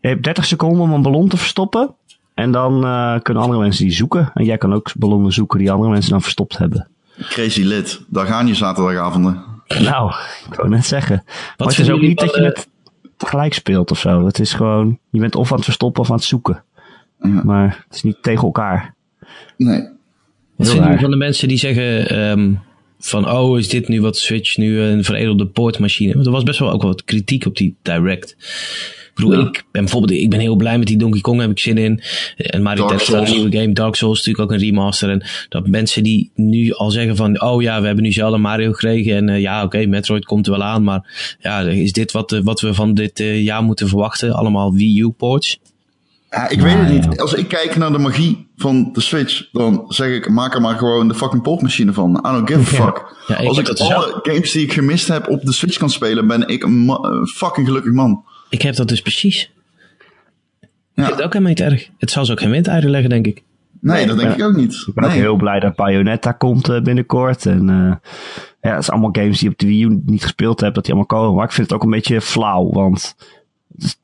Je hebt 30 seconden om een ballon te verstoppen. En dan eh, kunnen andere mensen die zoeken. En jij kan ook ballonnen zoeken die andere mensen dan verstopt hebben. Crazy lit. Daar gaan je zaterdagavonden. Nou, ik wou net zeggen. maar het is ook niet dat je het tegelijk speelt of zo. Het is gewoon, je bent of aan het verstoppen of aan het zoeken. Ja. Maar het is niet tegen elkaar. Nee. Wat Heel vinden jullie raar. van de mensen die zeggen ehm, van, oh, is dit nu wat Switch nu een veredelde poortmachine? Want er was best wel ook wat kritiek op die Direct. Ik bedoel, Ja. ik ben bijvoorbeeld, ik ben heel blij met die Donkey Kong, heb ik zin in. En Mario Dark Tennis is een nieuwe game, Dark Souls natuurlijk ook een remaster. En dat mensen die nu al zeggen van, oh ja, we hebben nu zelden Mario gekregen. En eh, ja, oké, Metroid komt er wel aan. Maar ja, is dit wat, eh, wat we van dit eh, jaar moeten verwachten? Allemaal Wii U ports? Ja, ik weet het niet. ja. Als ik kijk naar de magie van de Switch, dan zeg ik, maak er maar gewoon de fucking portmachine van. I don't give a fuck. Ja, ik Als ik alle games die ik gemist heb op de Switch kan spelen, ben ik een, een fucking gelukkig man. Ik heb dat dus precies. Ik Ja. vind het ook helemaal niet erg. Het zal ze ook geen windeieren leggen, denk ik. Nee, dat denk ben- ik ook niet. Ik ben ook heel blij dat Bayonetta komt eh, binnenkort. En eh, ja, het zijn allemaal games die op de Wii U niet gespeeld heb, dat die allemaal komen. Maar ik vind het ook een beetje flauw, want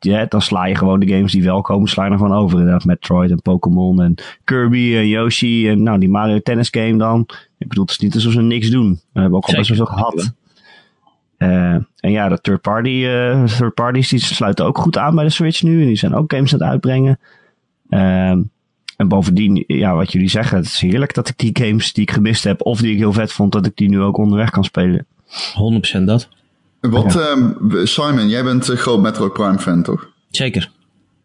ja, dan sla je gewoon de games die wel komen, sla je ervan over. Inderdaad, Metroid en Pokémon en Kirby en Yoshi en nou, die Mario Tennis game dan. Ik bedoel, het is niet alsof ze niks doen. We hebben ook al best wel veel gehad. Eh, en ja, de third, party, eh, third parties die sluiten ook goed aan bij de Switch nu. En die zijn ook games aan het uitbrengen. Ehm, en bovendien, ja, wat jullie zeggen, het is heerlijk dat ik die games die ik gemist heb, of die ik heel vet vond, dat ik die nu ook onderweg kan spelen. 100% dat. Wat, ehm, Simon, jij bent een groot Metroid Prime fan, toch? Zeker.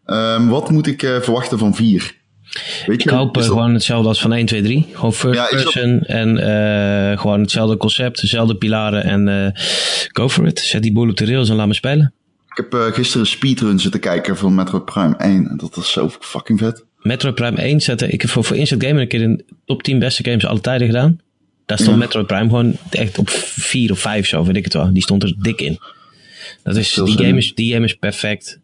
Ehm, wat moet ik eh, verwachten van 4? Weet Ik hoop eh, dat- gewoon hetzelfde als van 1, 2, 3. Gewoon first Ja, is dat- person en eh, gewoon hetzelfde concept, dezelfde pilaren en eh, go for it. Zet die boel op de rails en laat me spelen. Ik heb eh, gisteren een speedrun zitten kijken van Metroid Prime 1. En dat was zo fucking vet. Metroid Prime 1 zetten. Ik heb voor, voor Instant Gamer een keer een top 10 beste games alle tijden gedaan. Daar stond Ja. Metroid Prime gewoon echt op 4 of 5 zo, weet ik het wel. Die stond er dik in. Dat is, die, game is, die game is perfect.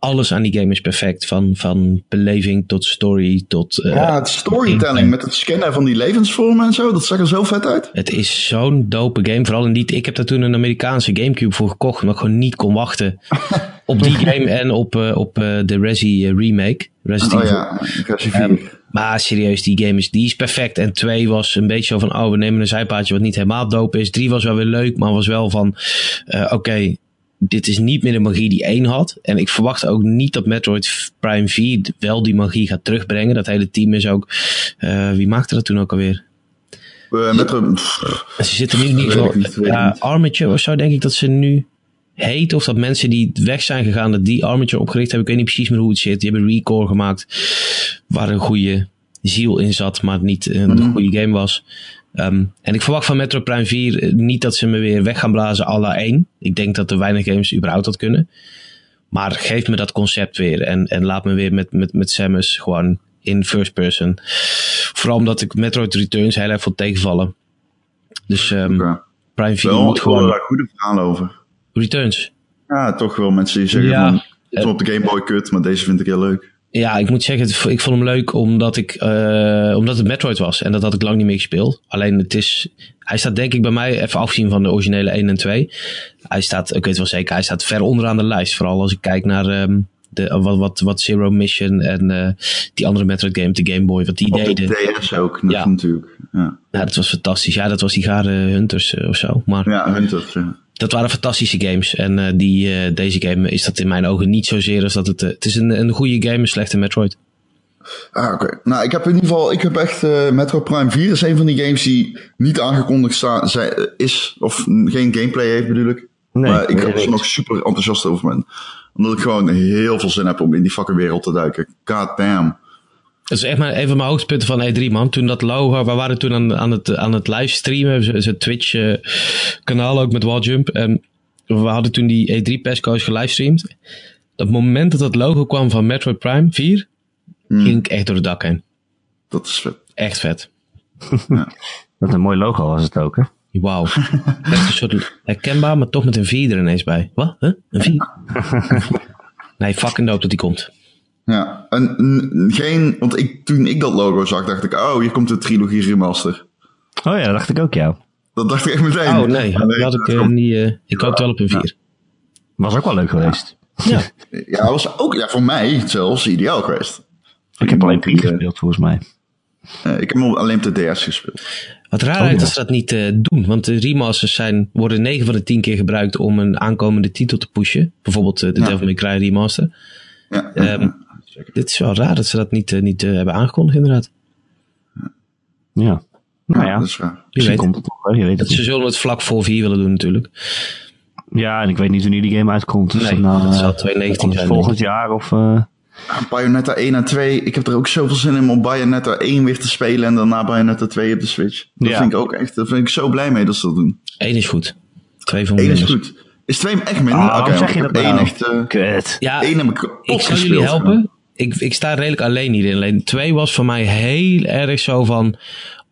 Alles aan die game is perfect. Van, van beleving tot story tot... eh, Ja, het storytelling met het scannen van die levensvormen en zo. Dat zag er zo vet uit. Het is zo'n dope game. Vooral in die. Ik heb daar toen een Amerikaanse Gamecube voor gekocht. Omdat ik gewoon niet kon wachten. op die game en op, eh, op eh, de Resi remake. Resident Oh ja, Evil. maar serieus, die game is, die is perfect. En twee was een beetje zo van, oh, we nemen een zijpaadje wat niet helemaal dope is. Drie was wel weer leuk, maar was wel van, oké, dit is niet meer de magie die één had. En ik verwacht ook niet dat Metroid Prime 4 wel die magie gaat terugbrengen. Dat hele team is ook, eh, wie maakte dat toen ook alweer? Eh, Metroid... Ze zitten nu niet, niet. Armature of zo denk ik dat ze nu heet. Of dat mensen die weg zijn gegaan, dat die Armature opgericht hebben. Ik weet niet precies meer hoe het zit. Die hebben Recore gemaakt, waar een goede ziel in zat, maar niet een Mhm. goede game was. Ehm, en ik verwacht van Metro Prime 4 eh, niet dat ze me weer weg gaan blazen à la 1. Ik denk dat er weinig games überhaupt dat kunnen. Maar geef me dat concept weer. En, en laat me weer met, met, met Samus gewoon in first person. Vooral omdat ik Metroid Returns heel erg vond tegenvallen. Dus um, Oké. Prime 4 Wel, moet gewoon... daar goede verhalen over. Returns. Ja, toch wel mensen die zeggen Ja. van, ik vond op de Game Boy kut, maar deze vind ik heel leuk. Ja, ik moet zeggen, ik vond hem leuk omdat, ik, eh, omdat het Metroid was. En dat had ik lang niet meer gespeeld. Alleen het is, hij staat denk ik bij mij, even afgezien van de originele 1 en 2. Hij staat, ik weet wel zeker, hij staat ver onderaan de lijst. Vooral als ik kijk naar ehm, de, wat, wat, wat Zero Mission en eh, die andere Metroid game, de Game Boy, wat die Op de deden. DS ook, dat Ja. natuurlijk. Ja, Ja, dat was fantastisch. Ja, dat was die gare Hunters eh, of zo. Maar ja Hunters. Ja. Dat waren fantastische games. En eh, die, eh, deze game is dat in mijn ogen niet zozeer als dat het... eh, het is een, een goede game, een slechte Metroid. Ah, oké. Nou, ik heb in ieder geval, ik heb echt, eh Metro Prime 4 is een van die games die niet aangekondigd sta, zij, eh, is, of geen gameplay heeft bedoel ik. Nee, maar ik weet er nog super enthousiast over ben. Omdat ik gewoon heel veel zin heb om in die fucking wereld te duiken. God damn. Dat is echt maar een van mijn hoogtepunten van E3, man. Toen dat logo, we waren toen aan, aan, het, aan het livestreamen, zijn Twitch-kanaal ook met Walljump. En we hadden toen die E3-perscoach gelivestreamd. Dat moment dat dat logo kwam van Metroid Prime 4, ging ik echt door het dak heen. Dat is vet. Echt vet. Wat een mooi logo was het ook, hè? Wauw. Echt een soort herkenbaar, maar toch met een 4 er ineens bij. Wat? Huh? Een 4? nee, fucking dope dat die komt. Ja, en geen, want ik, toen ik dat logo zag, dacht ik, oh, hier komt de trilogie remaster. Oh ja, dat dacht ik ook, ja. Dat dacht ik echt meteen. Oh nee, dat had ik eh, niet... eh, ik hoopte wel op een 4. Was ook wel leuk geweest. Ja. Ja, was ook ja, voor mij zelfs ideaal geweest. Ik heb alleen drie Eh, gespeeld, volgens mij. eh, ik heb alleen op de DS gespeeld. Wat raar Oh, is ja. dat ze dat niet eh, doen. Want de remasters zijn, worden 9 van de 10 keer gebruikt om een aankomende titel te pushen. Bijvoorbeeld de Ja. Devil May Cry remaster. Ja, Ehm, Dit is wel raar dat ze dat niet, eh, niet eh, hebben aangekondigd inderdaad. Ja. Nou ja, ja, dat is raar. Wie misschien weet. komt het nog, hè? Je weet het Ze zullen het vlak voor 4 willen doen natuurlijk. Ja, en ik weet niet wanneer die game uitkomt. Dus Nee, nou, dat zal eh, 2019 komt het zijn, Volgend jaar of... eh, Ah, Bayonetta 1 en 2, ik heb er ook zoveel zin in om Bayonetta 1 weer te spelen en daarna Bayonetta 2 op de Switch. Dat Ja. vind ik ook echt, daar vind ik zo blij mee dat ze dat doen. 1 is goed. 2 van 1 is goed. Is 2 echt minder? Ah, Oké, waarom zeg je dat nou? echt, Kut. Ja, één heb ik kapot ik zal jullie helpen. Ik, ik sta redelijk alleen hierin. Alleen 2 was voor mij heel erg zo van...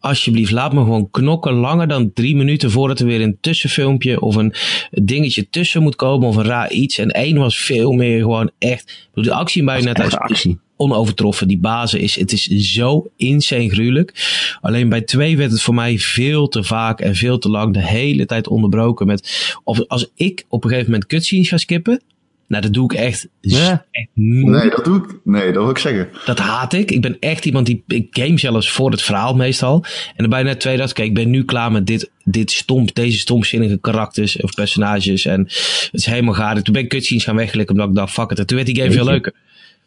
Alsjeblieft, laat me gewoon knokken langer dan drie minuten voordat er weer een tussenfilmpje of een dingetje tussen moet komen of een raar iets. En één was veel meer gewoon echt. De actie bij net actie. onovertroffen. Die basis is, het is zo insane gruwelijk. Alleen bij twee werd het voor mij veel te vaak en veel te lang de hele tijd onderbroken met, of als ik op een gegeven moment cutscenes ga skippen, nou dat doe ik echt, Ja. echt nooit. Nee, dat doe ik. Nee, dat wil ik zeggen. Dat haat ik. Ik ben echt iemand die, ik game zelfs voor het verhaal meestal. En dan bij net twee dacht, kijk, ik ben nu klaar met dit, dit stomp, deze stomzinnige karakters of personages. En het is helemaal gaar. Toen ben ik cutscenes gaan wegklikken omdat ik dacht, fuck it. En toen werd die game veel leuker.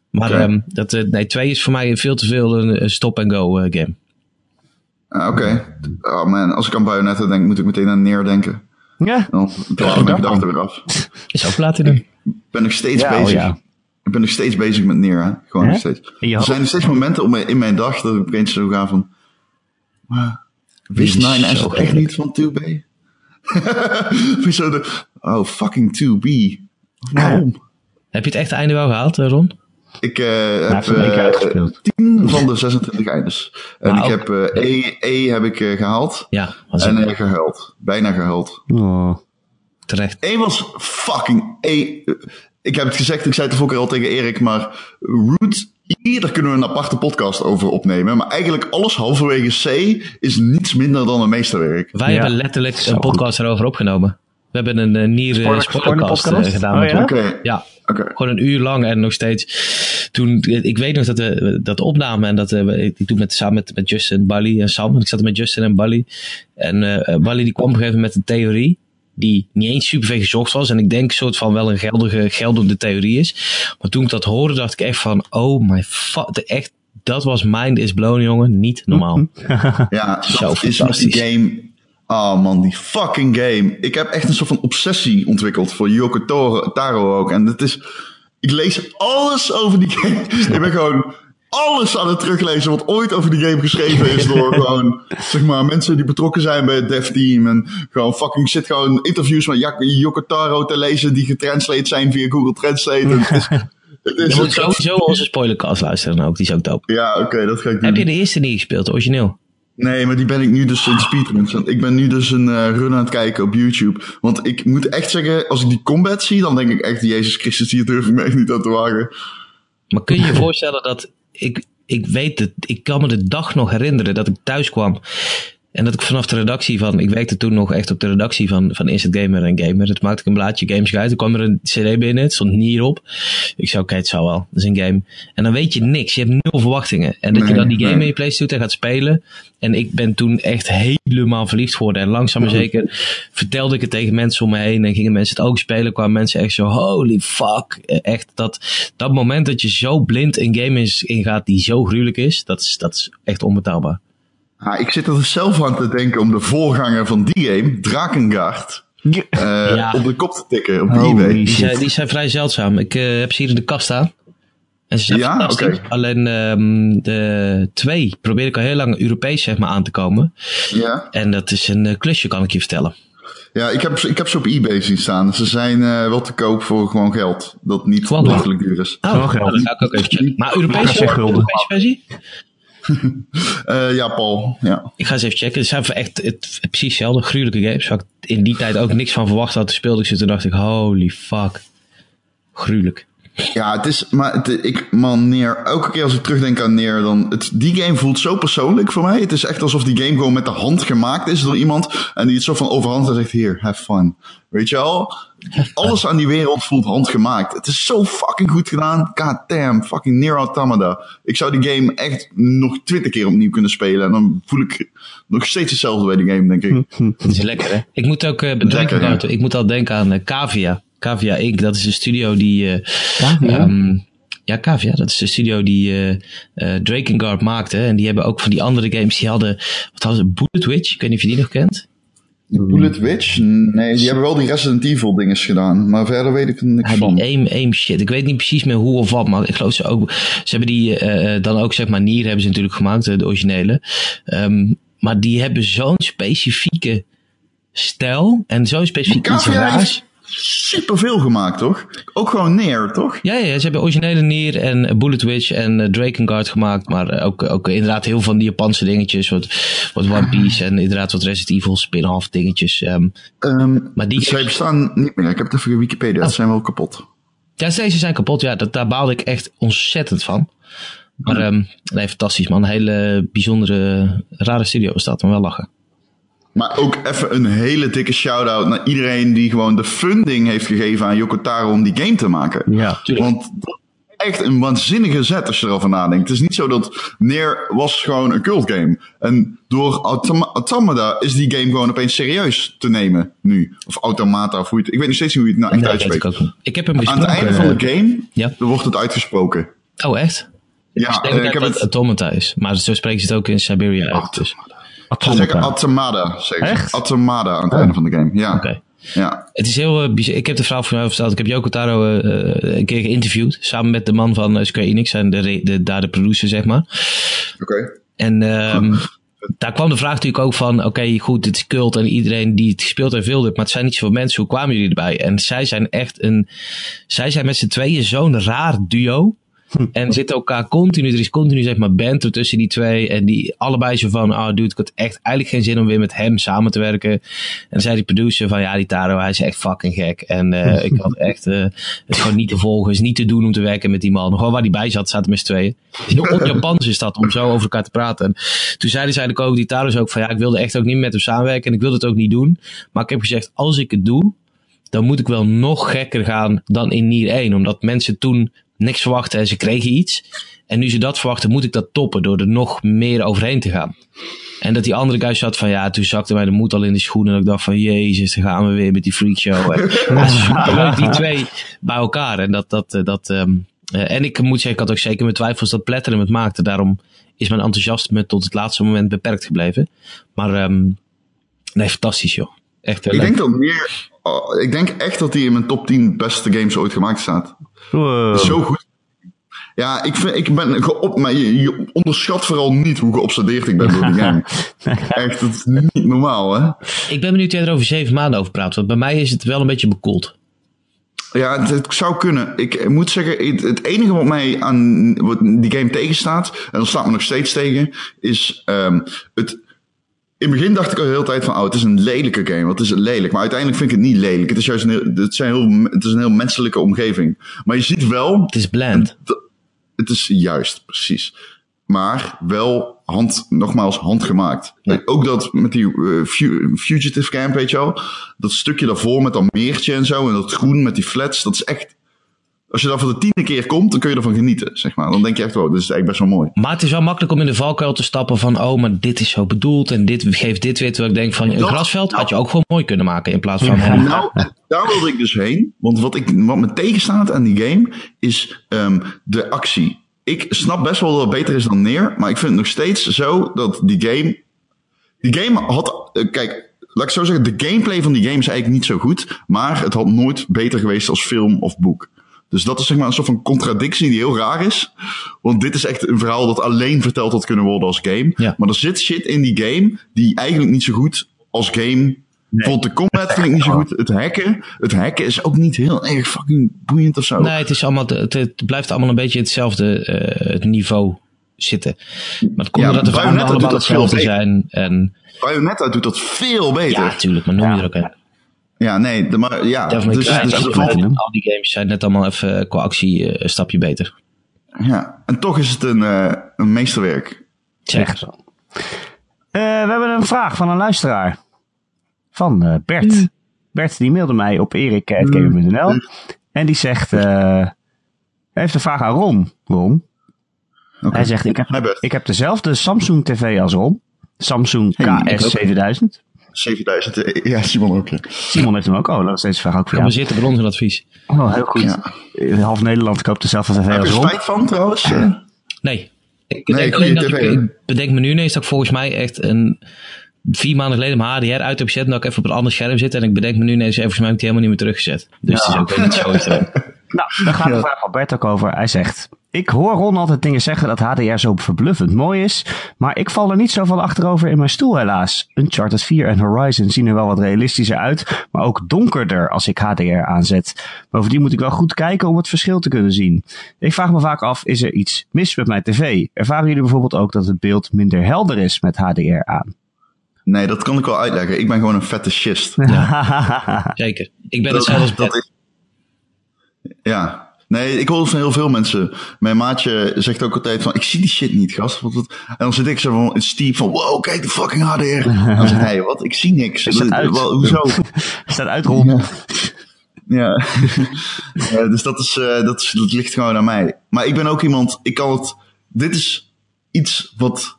Maar ehm, dat, eh, nee, twee is voor mij veel te veel een, een stop-and-go eh, game. Ah, Oké. Oh man, als ik aan Bayonetta denk, moet ik meteen aan neerdenken. Ja. Dan dwaal ik mijn gedachten weer af. Is ook platinum. Ik ben nog steeds Ja, oh bezig. ja. Ik ben nog steeds bezig met neer, hè? Gewoon Hè? nog steeds. Je Er zijn nog steeds momenten op mijn, in mijn dag dat ik opeens zo ga van... "Maar, Wist Dit is 9S zo het echt niet van 2B? Vind zo de... Oh, fucking 2B. Waarom? Heb je het echte einde wel gehaald, eh, Ron? Ik eh, Hij heb keer eh, uitgespeeld. 10 van de 26 eindes. En Nou, ik heb eh, E, e heb ik eh, gehaald. Ja, En eh, gehuild. Bijna gehuild. Oh. Terecht. Eén was fucking... E, ik heb het gezegd, ik zei het de vorige keer al tegen Erik, maar Root daar kunnen we een aparte podcast over opnemen. Maar eigenlijk alles halverwege C is niets minder dan een meesterwerk. Wij Ja, hebben letterlijk zo een podcast erover opgenomen. We hebben een uh, nier Spoiler- sportcast spoiler podcast? gedaan. Oh, ja? Oké, ja, oké. Gewoon een uur lang en nog steeds. Toen, ik weet nog dat we dat opnamen en dat eh, we- ik doe met, samen met, met Justin, Bali en Sam. Ik zat met Justin en Bali. En eh Bali die kwam op een gegeven moment met een theorie. Die niet eens super gezocht was. En ik denk soort van wel een geldige, geldende theorie is. Maar toen ik dat hoorde, dacht ik echt van: oh my fuck. Echt, dat was mind is blown, jongen. Niet normaal. Ja, Zo dat is game. Oh man, die fucking game. Ik heb echt een soort van obsessie ontwikkeld voor Yoko Taro, Taro ook. En het is. Ik lees alles over die game. ik ben gewoon. Alles aan het teruglezen wat ooit over die game geschreven is door gewoon, zeg maar, mensen die betrokken zijn bij het dev team. En gewoon fucking zit gewoon interviews met Jak- Yoko Taro te lezen die getranslate zijn via Google Translate. En het is, het is, Je moet sowieso onze spoilercast luisteren ook, die is ook dope. ja, oké, dat ga ik Heb je doen. de eerste niet gespeeld, origineel? Nee, maar die ben ik nu dus in speedruns. Ik ben nu dus een eh, run aan het kijken op YouTube. Want ik moet echt zeggen, als ik die combat zie, dan denk ik echt, Jezus Christus, hier durf ik me echt niet aan te wagen. Maar kun je je voorstellen dat ik, ik weet het, ik kan me de dag nog herinneren dat ik thuis kwam. En dat ik vanaf de redactie van, ik werkte toen nog echt op de redactie van, van Instant Gamer en Gamer. Het maakte ik een blaadje Games Guide. Er kwam er een CD binnen, het stond Nier op. Ik zei, oké, het zou wel, dat is een game. En dan weet je niks, je hebt nul verwachtingen. En dat je dan die game nee. in je PlayStation gaat spelen. En ik ben toen echt helemaal verliefd geworden. En langzaam maar zeker vertelde ik het tegen mensen om me heen. En gingen mensen het ook spelen. Kwamen mensen echt zo, holy fuck. Echt dat, dat moment dat je zo blind een game is- ingaat die zo gruwelijk is. Dat is, dat is echt onbetaalbaar. Ah, ik zit er dus zelf aan te denken om de voorganger van die game, Drakengard, Ja. eh, Ja. op de kop te tikken op eBay. Die zijn, die zijn vrij zeldzaam. Ik eh, heb ze hier in de kast staan. En ze zijn Ja? fantastisch. Alleen ehm, de twee probeer ik al heel lang Europees zeg maar, aan te komen. Ja, En dat is een eh, klusje, kan ik je vertellen. ja ik, heb, ze- ik heb ze op eBay zien staan. Ze zijn eh, wel te koop voor gewoon geld. Dat niet Gewoon belachelijk duur is. Oh, Wel geld. dan ga ik ook even checken. Maar Europese. Europese versie? Eh, ja, Paul. Ja. Ik ga eens even checken. Het zijn echt het, precies hetzelfde. Gruwelijke games. Waar ik in die tijd ook niks van verwacht had. Speelde ik ze. Toen dacht ik, holy fuck. Gruwelijk. Ja, het is, maar het, ik, man, Neer, elke keer als ik terugdenk aan Neer, dan, het, die game voelt zo persoonlijk voor mij. Het is echt alsof die game gewoon met de hand gemaakt is door iemand en die het zo van overhand en zegt, hier, have fun. Weet je wel? Alles aan die wereld voelt handgemaakt. Het is zo fucking goed gedaan. God damn, fucking Neer Automata. Ik zou die game echt nog twintig keer opnieuw kunnen spelen en dan voel ik nog steeds hetzelfde bij die game, denk ik. Dat is lekker, hè? Ik moet ook uh, bedenken, Lekker, ja. ik moet al denken aan uh, Cavia. Cavia Inc. Dat is een studio die... Uh, Cavia? Um, ja, Cavia. Dat is de studio die uh, uh, Drakengard maakte. En die hebben ook van die andere games. Die hadden... Wat hadden ze? Bullet Witch. Ik weet niet of je die nog kent. Bullet Witch? Nee, die hebben wel die Resident Evil dinges gedaan. Maar verder weet ik er niks ja, van. Die aim, aim shit. Ik weet niet precies meer hoe of wat. Maar ik geloof ze ook... Ze hebben die uh, dan ook zeg maar Nier hebben ze natuurlijk gemaakt. De originele. Um, maar die hebben zo'n specifieke stijl. En zo'n specifiek iets raars superveel gemaakt, toch? Ook gewoon neer, toch? Ja, ja, ze hebben originele Nier en Bullet Witch en uh, Drakengard gemaakt. Maar uh, ook, ook inderdaad heel veel van die Japanse dingetjes. Wat, wat One Piece en inderdaad wat Resident Evil spin-off dingetjes. Um, um, maar die... Zij bestaan niet meer. Ik heb het even Wikipedia. Oh. Ze zijn wel kapot. Ja, deze zijn kapot. Ja, dat, daar baalde ik echt ontzettend van. Maar um, nee, fantastisch man. Een hele bijzondere, rare studio is dat. Maar wel lachen. Maar ook even een hele dikke shout-out naar iedereen die gewoon de funding heeft gegeven aan Yoko Taro om die game te maken. Ja, tuurlijk. Want echt een waanzinnige zet als je erover nadenkt. Het is niet zo dat Neer was gewoon een cult game. En door Autom Automata is die game gewoon opeens serieus te nemen nu. Of Automata, of hoe je het, ik weet nog steeds niet hoe je het nou echt nee, uitspreekt. Ik, ik, heb hem Aan het einde van de game ja. wordt het uitgesproken. Oh, echt? Ja, ik denk ik dat heb het het... Automata is. Maar zo spreken ze het ook in Siberia uit. Dus. Ze zeggen Automata, zeggen ze. Echt? Automata aan het oh. einde van de game, ja. Okay. Ja. Het is heel uh, bizar. Ik heb de verhaal van mij verteld. Ik heb Yoko Taro uh, een keer geïnterviewd. Samen met de man van uh, Square Enix. En de, de, daar de producer, zeg maar. Oké. Okay. En um, daar kwam de vraag natuurlijk ook van... Oké, okay, goed, het is cult en iedereen die het gespeeld heeft wilde het. Maar het zijn niet zoveel mensen. Hoe kwamen jullie erbij? En zij zijn echt een... Zij zijn met z'n tweeën zo'n raar duo. En zitten elkaar continu, er is continu zeg maar banter tussen die twee. En die allebei zo van, ah oh, dude, ik had echt eigenlijk geen zin om weer met hem samen te werken. En dan zei die producer van, ja die Taro, hij is echt fucking gek. En uh, ik had echt, uh, het is gewoon niet te volgen, is niet te doen om te werken met die man. Gewoon waar die bij zat, zaten met z'n tweeën. Heel on-Japans is dat, om zo over elkaar te praten. En toen zeiden ze eigenlijk ook, die Taro ook van, ja ik wilde echt ook niet met hem samenwerken. En ik wilde het ook niet doen. Maar ik heb gezegd, als ik het doe, dan moet ik wel nog gekker gaan dan in Nier 1. Omdat mensen toen niks verwachten en ze kregen iets. En nu ze dat verwachten, moet ik dat toppen door er nog meer overheen te gaan. En dat die andere guy zat van ja, toen zakte mij de moed al in de schoenen. En ik dacht van jezus, dan gaan we weer met die freakshow. Ja, superleuk, die twee bij elkaar. En dat, dat, dat, um, uh, en ik moet zeggen, ik had ook zeker mijn twijfels dat Platinum het maakte. Daarom is mijn enthousiasme tot het laatste moment beperkt gebleven. Maar um, nee, fantastisch joh. Echt ik denk dat meer, oh, ik denk echt dat hij in mijn top 10 beste games ooit gemaakt staat. Wow. Zo goed. Ja, ik, vind, ik ben geop, maar je, je onderschat vooral niet hoe geobsedeerd ik ben door die game. Echt, dat is niet normaal, hè? Ik ben benieuwd jij er over zeven maanden over praat. Want bij mij is het wel een beetje bekoeld. Ja, het, het zou kunnen. Ik moet zeggen, het, het enige wat mij aan wat die game tegenstaat, en dat staat me nog steeds tegen, is ehm het. In het begin dacht ik al de hele tijd van, oh, het is een lelijke game. Wat is het lelijk? Maar uiteindelijk vind ik het niet lelijk. Het is juist een heel, het zijn heel, het is een heel menselijke omgeving. Maar je ziet wel, Het is bland. het is juist, precies. Maar wel hand, nogmaals handgemaakt. Ja. Ook dat met die eh, fu- Fugitive Camp, weet je wel. Dat stukje daarvoor met dat meertje en zo. En dat groen met die flats. Dat is echt... Als je daar voor de tiende keer komt, dan kun je ervan genieten, zeg maar. Dan denk je echt, wow, dit is eigenlijk best wel mooi. Maar het is wel makkelijk om in de valkuil te stappen van, oh, maar dit is zo bedoeld en dit geeft dit weer. Terwijl ik denk van, een Dat- grasveld had je ook gewoon mooi kunnen maken in plaats van... Ja. Nou, daar wilde ik dus heen. Want wat, ik, wat me tegenstaat aan die game is ehm, de actie. Ik snap best wel dat het beter is dan neer. Maar ik vind het nog steeds zo dat die game. Die game had. eh, kijk, laat ik zo zeggen. De gameplay van die game is eigenlijk niet zo goed. Maar het had nooit beter geweest als film of boek. Dus dat is zeg maar een soort van contradictie die heel raar is. Want dit is echt een verhaal dat alleen verteld had kunnen worden als game. Ja. Maar er zit shit in die game die eigenlijk niet zo goed als game. Bijvoorbeeld de combat vind ik niet zo goed. Het hacken, het hacken is ook niet heel erg fucking boeiend of zo. Nee, het, is allemaal, het, het blijft allemaal een beetje hetzelfde eh, het niveau zitten. Maar het komt Ja, omdat de verhalen doet allemaal dat veel hetzelfde zijn. En, Bayonetta doet dat veel beter. ja, Ja, natuurlijk, maar noem je Ja. er ook een. Nee, de, maar ja. Devil dus, dus er wel- valt- al die games zijn net allemaal even eh, qua actie eh, een stapje beter. ja. En toch is het een, eh, een meesterwerk. Echt zo. Eh, we hebben een vraag van een luisteraar. Van eh, Bert. Bert die mailde mij op erik.gamer.nl. En die zegt... eh, hij heeft een vraag aan Ron. Ron. Oké. Hij zegt, ik heb, ik heb dezelfde Samsung TV als Ron. Samsung Hey, ik KS ook. 7000. 7000. eh, Ja, Simon ook. Ja. Simon heeft hem ook. Oh, dat is deze vraag ook voor jou. Gebaseerd op ons advies. Oh, heel goed. Ja. Eh, Half Nederland koopt dezelfde TV Heb je als er Ron. spijt van trouwens? Eh, Nee. Ik Nee, denk goede alleen dat TV, ik, bedenk me nu ineens dat ik volgens mij echt een vier maanden geleden mijn HDR uit heb gezet. En dat ik even op een ander scherm zit. En ik bedenk me nu ineens, volgens mij heb ik die helemaal niet meer teruggezet. Dus het is ook weer niet zo. Nou, daar gaat de Ja. vraag van Bert ook over. Hij zegt... Ik hoor Ron altijd dingen zeggen dat HDR zo verbluffend mooi is, maar ik val er niet zo van achterover in mijn stoel helaas. Uncharted 4 en Horizon zien er wel wat realistischer uit, maar ook donkerder als ik HDR aanzet. Bovendien moet ik wel goed kijken om het verschil te kunnen zien. Ik vraag me vaak af, is er iets mis met mijn tv? Ervaren jullie bijvoorbeeld ook dat het beeld minder helder is met HDR aan? Nee, dat kan ik wel uitleggen. Ik ben gewoon een fetishist. Zeker. Ik ben hetzelfde als Bert. is- Ja. Nee, ik hoor het van heel veel mensen. Mijn maatje zegt ook altijd van, ik zie die shit niet, gast. Want het- En dan zit ik zo van, Steve van, wow, kijk de fucking HDR. En dan zegt hij, wat? Ik zie niks. Is dat uit? Hoezo? Staat uit Ron. Ja. Ja. Ja, dus dat, is, eh, dat, is, dat ligt gewoon aan mij. Maar ik ben ook iemand, ik kan het. Dit is iets wat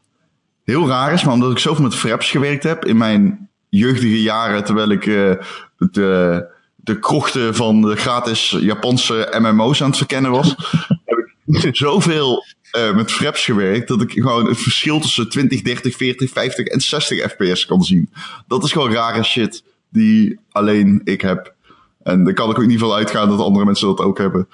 heel raar is, maar omdat ik zoveel met fraps gewerkt heb in mijn jeugdige jaren, terwijl ik eh, de, de krochten van de gratis Japanse MMO's aan het verkennen was, heb ik zoveel eh, met fraps gewerkt dat ik gewoon het verschil tussen 20, 30, 40, 50 en 60 fps kan zien. Dat is gewoon rare shit die alleen ik heb. En daar kan ik ook niet van uitgaan dat andere mensen dat ook hebben.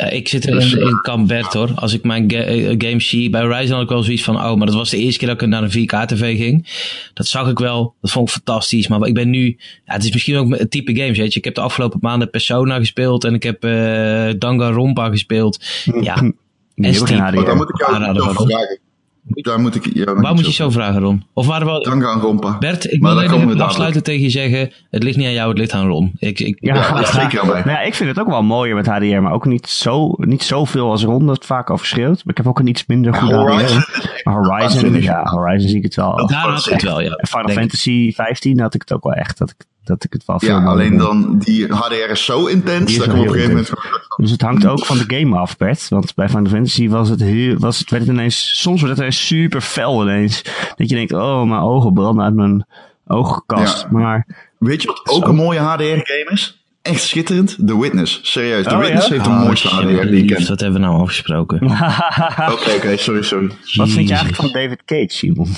Ja, ik zit er Dus, in, in kamp Bert hoor. Als ik mijn ga eh, games zie. Bij Horizon had ik wel zoiets van. Oh, maar dat was de eerste keer dat ik naar een 4K-tv ging. Dat zag ik wel. Dat vond ik fantastisch. Maar ik ben nu. Ja, het is misschien ook het type games. Weet je. Ik heb de afgelopen maanden Persona gespeeld. En ik heb eh Danganronpa gespeeld. Ja. Die En. Maar moet ik jou vragen. Daar moet ik Waar moet je zo vragen, Ron? Of waren we. Dan gaan rompa. Bert, ik Maar wil even afsluiten tegen je zeggen. Het ligt niet aan jou, het ligt aan Ron. Ik, ik, Ja, Ja, dat aan mij. Nou ja, ik vind het ook wel mooier met HDR, maar ook niet, zo, niet zoveel als Ron het vaak over schreeuwt. Maar ik heb ook een iets minder goede Horizon. Horizon, ja, Horizon zie ik het wel. daar had ik het wel, ja. En Final. Fantasy 15 had ik het ook wel echt, dat ik, dat ik het wel veel Ja, alleen dan, die HDR is zo intens, dat ik op een gegeven moment... Dus het hangt ook van de game af, Bert. Want bij Final Fantasy was het heel, was het, werd het ineens, soms werd het ineens super fel ineens. Dat je denkt, oh, mijn ogen branden uit mijn oogkast. Ja. Maar, Weet je wat ook Zo. een mooie HDR-game is? Echt schitterend. The Witness. Serieus, The Oh, Witness ja? heeft de Oh, mooiste HDR die ik ken. Wat hebben we nou afgesproken? Oké, oké, sorry, sorry. wat vind je eigenlijk van David Cage, Simon?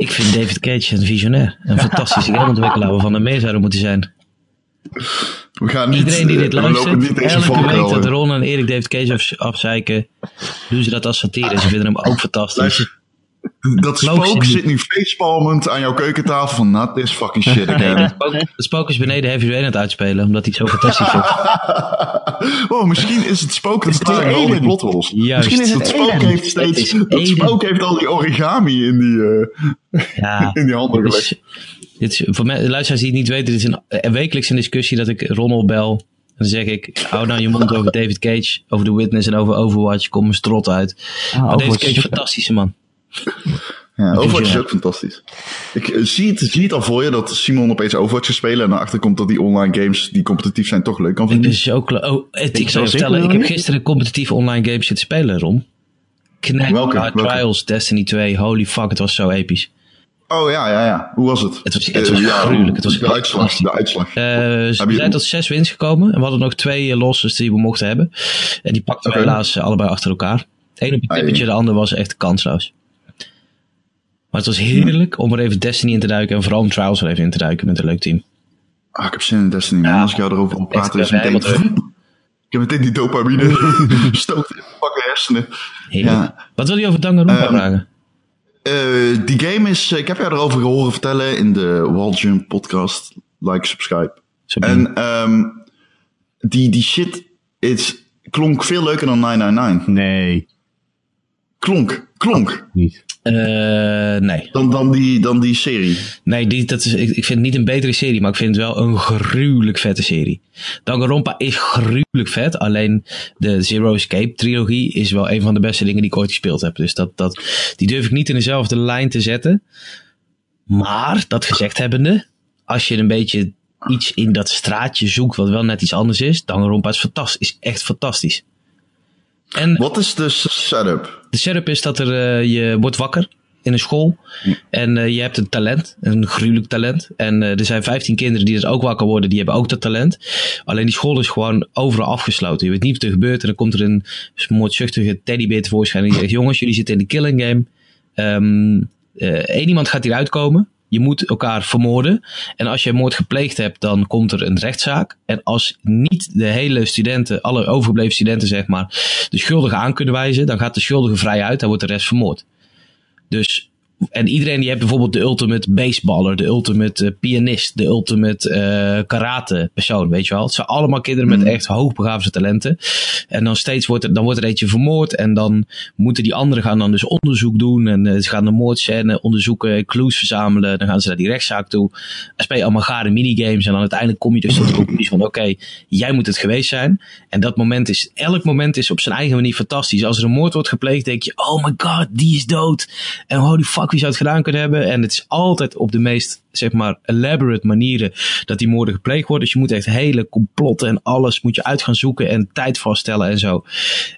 Ik vind David Cage een visionair. Een fantastische gameontwikkelaar waarvan er meer zouden moeten zijn. We gaan niet, Iedereen die dit eh, luistert, elke week dat. Ron en Erik David Cage af, afzeiken, doen ze dat als satire. Ze vinden hem ook fantastisch. Dat spook zit nu facepalmend aan jouw keukentafel van, not this fucking shit Nee, again. het spook, het spook is beneden Heavy Rain aan het uitspelen, omdat hij het zo fantastisch vindt. oh, misschien is het spook dat het staat weer al die plotholes. Misschien is het Het spook Eden. heeft steeds, Het is spook heeft al die origami in die, eh, Ja, in die handen gelegd. is, dit is, voor mij, de luisteraars die het niet weten, dit is een, een wekelijks een discussie dat ik Ronald bel. En dan zeg ik, hou nou je mond over David Cage, over The Witness en over Overwatch. Kom een strot uit. maar David Cage, is- fantastische man. Ja, Overwatch is ook fantastisch. Ik eh, zie het, zie het al voor je dat Simon opeens Overwatch gaat spelen en daarachter komt dat die online games die competitief zijn toch leuk kan Ik vinden. ben zo kla- Oh, het, ik zou je vertellen, ik heb gisteren competitieve online games zitten spelen, Ron. Knack, Welke? Trials, Destiny 2, holy fuck, het was zo episch. Oh ja, ja, ja. Hoe was het? Het was- het Eh, was ja, gruwelijk. Het was de uitslag. De uitslag. Eh, ze Heb je- zijn tot zes wins gekomen. En we hadden nog twee losses die we mochten hebben. En die pakten we helaas allebei achter elkaar. De een op een Ai. tippetje, de ander was echt kansloos. Maar het was heerlijk om er even Destiny in te duiken. En vooral om Trials er even in te duiken met een leuk team. Ah, ik heb zin in Destiny, man. Ja. Als ik jou erover wil praten, is meteen... helemaal Ik heb meteen die dopamine stookt in mijn fucking hersenen. Heerlijk. Ja. Wat wil je over Danganronpa Ehm, vragen? Eh, die game is... Ik heb jou erover gehoord vertellen in de Walljump podcast. Like, subscribe. En ehm, die, die shit is, klonk veel leuker dan 999. Nee, Klonk, klonk. niet. Eh, nee. Dan, dan, die, dan die serie. Nee, die, dat is, ik, ik vind het niet een betere serie, maar ik vind het wel een gruwelijk vette serie. Danganronpa is gruwelijk vet, alleen de Zero Escape trilogie is wel een van de beste dingen die ik ooit gespeeld heb. Dus dat, dat, die durf ik niet in dezelfde lijn te zetten. Maar, dat gezegd hebbende, als je een beetje iets in dat straatje zoekt wat wel net iets anders is, Danganronpa is fantastisch, is echt fantastisch. En Wat is de setup? de setup is dat er, eh, je wordt wakker in een school. En eh, je hebt een talent, een gruwelijk talent. En eh, er zijn 15 kinderen die dus ook wakker worden, die hebben ook dat talent. Alleen die school is gewoon overal afgesloten. Je weet niet wat er gebeurt. En dan komt er een moordzuchtige teddybeer tevoorschijn. En die zegt: Jongens, jullie zitten in de killing game. Ehm eh, één iemand gaat hieruit komen. Je moet elkaar vermoorden. En als je moord gepleegd hebt, dan komt er een rechtszaak. En als niet de hele studenten, alle overgebleven studenten, zeg maar, de schuldige aan kunnen wijzen, dan gaat de schuldige vrij uit. Dan wordt de rest vermoord. Dus, en iedereen die heeft bijvoorbeeld de ultimate baseballer, de ultimate eh, pianist, de ultimate eh, karate persoon, weet je wel. Het zijn allemaal kinderen met echt hoogbegaafde talenten. En dan steeds wordt er, dan wordt er eentje vermoord en dan moeten die anderen gaan dan dus onderzoek doen en eh, ze gaan de moordscène onderzoeken, clues verzamelen, dan gaan ze naar die rechtszaak toe. Dan speel je allemaal gare minigames en dan uiteindelijk kom je dus tot de conclusie van oké, jij moet het geweest zijn. En dat moment is, elk moment is op zijn eigen manier fantastisch. Als er een moord wordt gepleegd, denk je, oh my god, die is dood. En holy fuck, wie zou het gedaan kunnen hebben? En het is altijd op de meest, zeg maar, elaborate manieren dat die moorden gepleegd worden. Dus je moet echt hele complotten en alles moet je uit gaan zoeken en tijd vaststellen en zo.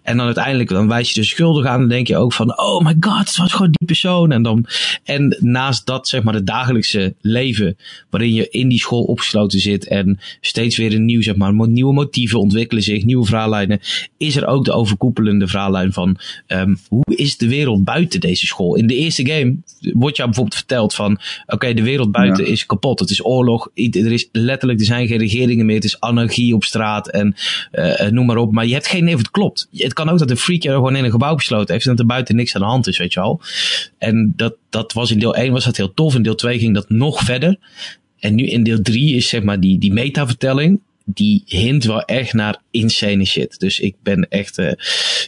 En dan uiteindelijk, dan wijs je de schuldige aan en denk je ook van, oh my god, het was gewoon die persoon. En dan, en naast dat, zeg maar, het dagelijkse leven waarin je in die school opgesloten zit en steeds weer een nieuw, zeg maar, nieuwe motieven ontwikkelen zich, nieuwe verhaallijnen, is er ook de overkoepelende verhaallijn van ehm, hoe is de wereld buiten deze school? In de eerste game wordt jou bijvoorbeeld verteld van, oké, de wereld buiten Ja. is kapot, het is oorlog, er is letterlijk, er zijn geen regeringen meer, het is anarchie op straat en eh, noem maar op, maar je hebt geen idee of het klopt. Het kan ook dat een freak jou gewoon in een gebouw besloten heeft en dat er buiten niks aan de hand is, weet je wel. En dat, dat was in deel 1 was dat heel tof, in deel 2 ging dat nog verder. En nu in deel 3 is zeg maar die, die metavertelling. Die hint wel echt naar insane shit. Dus ik ben echt, eh,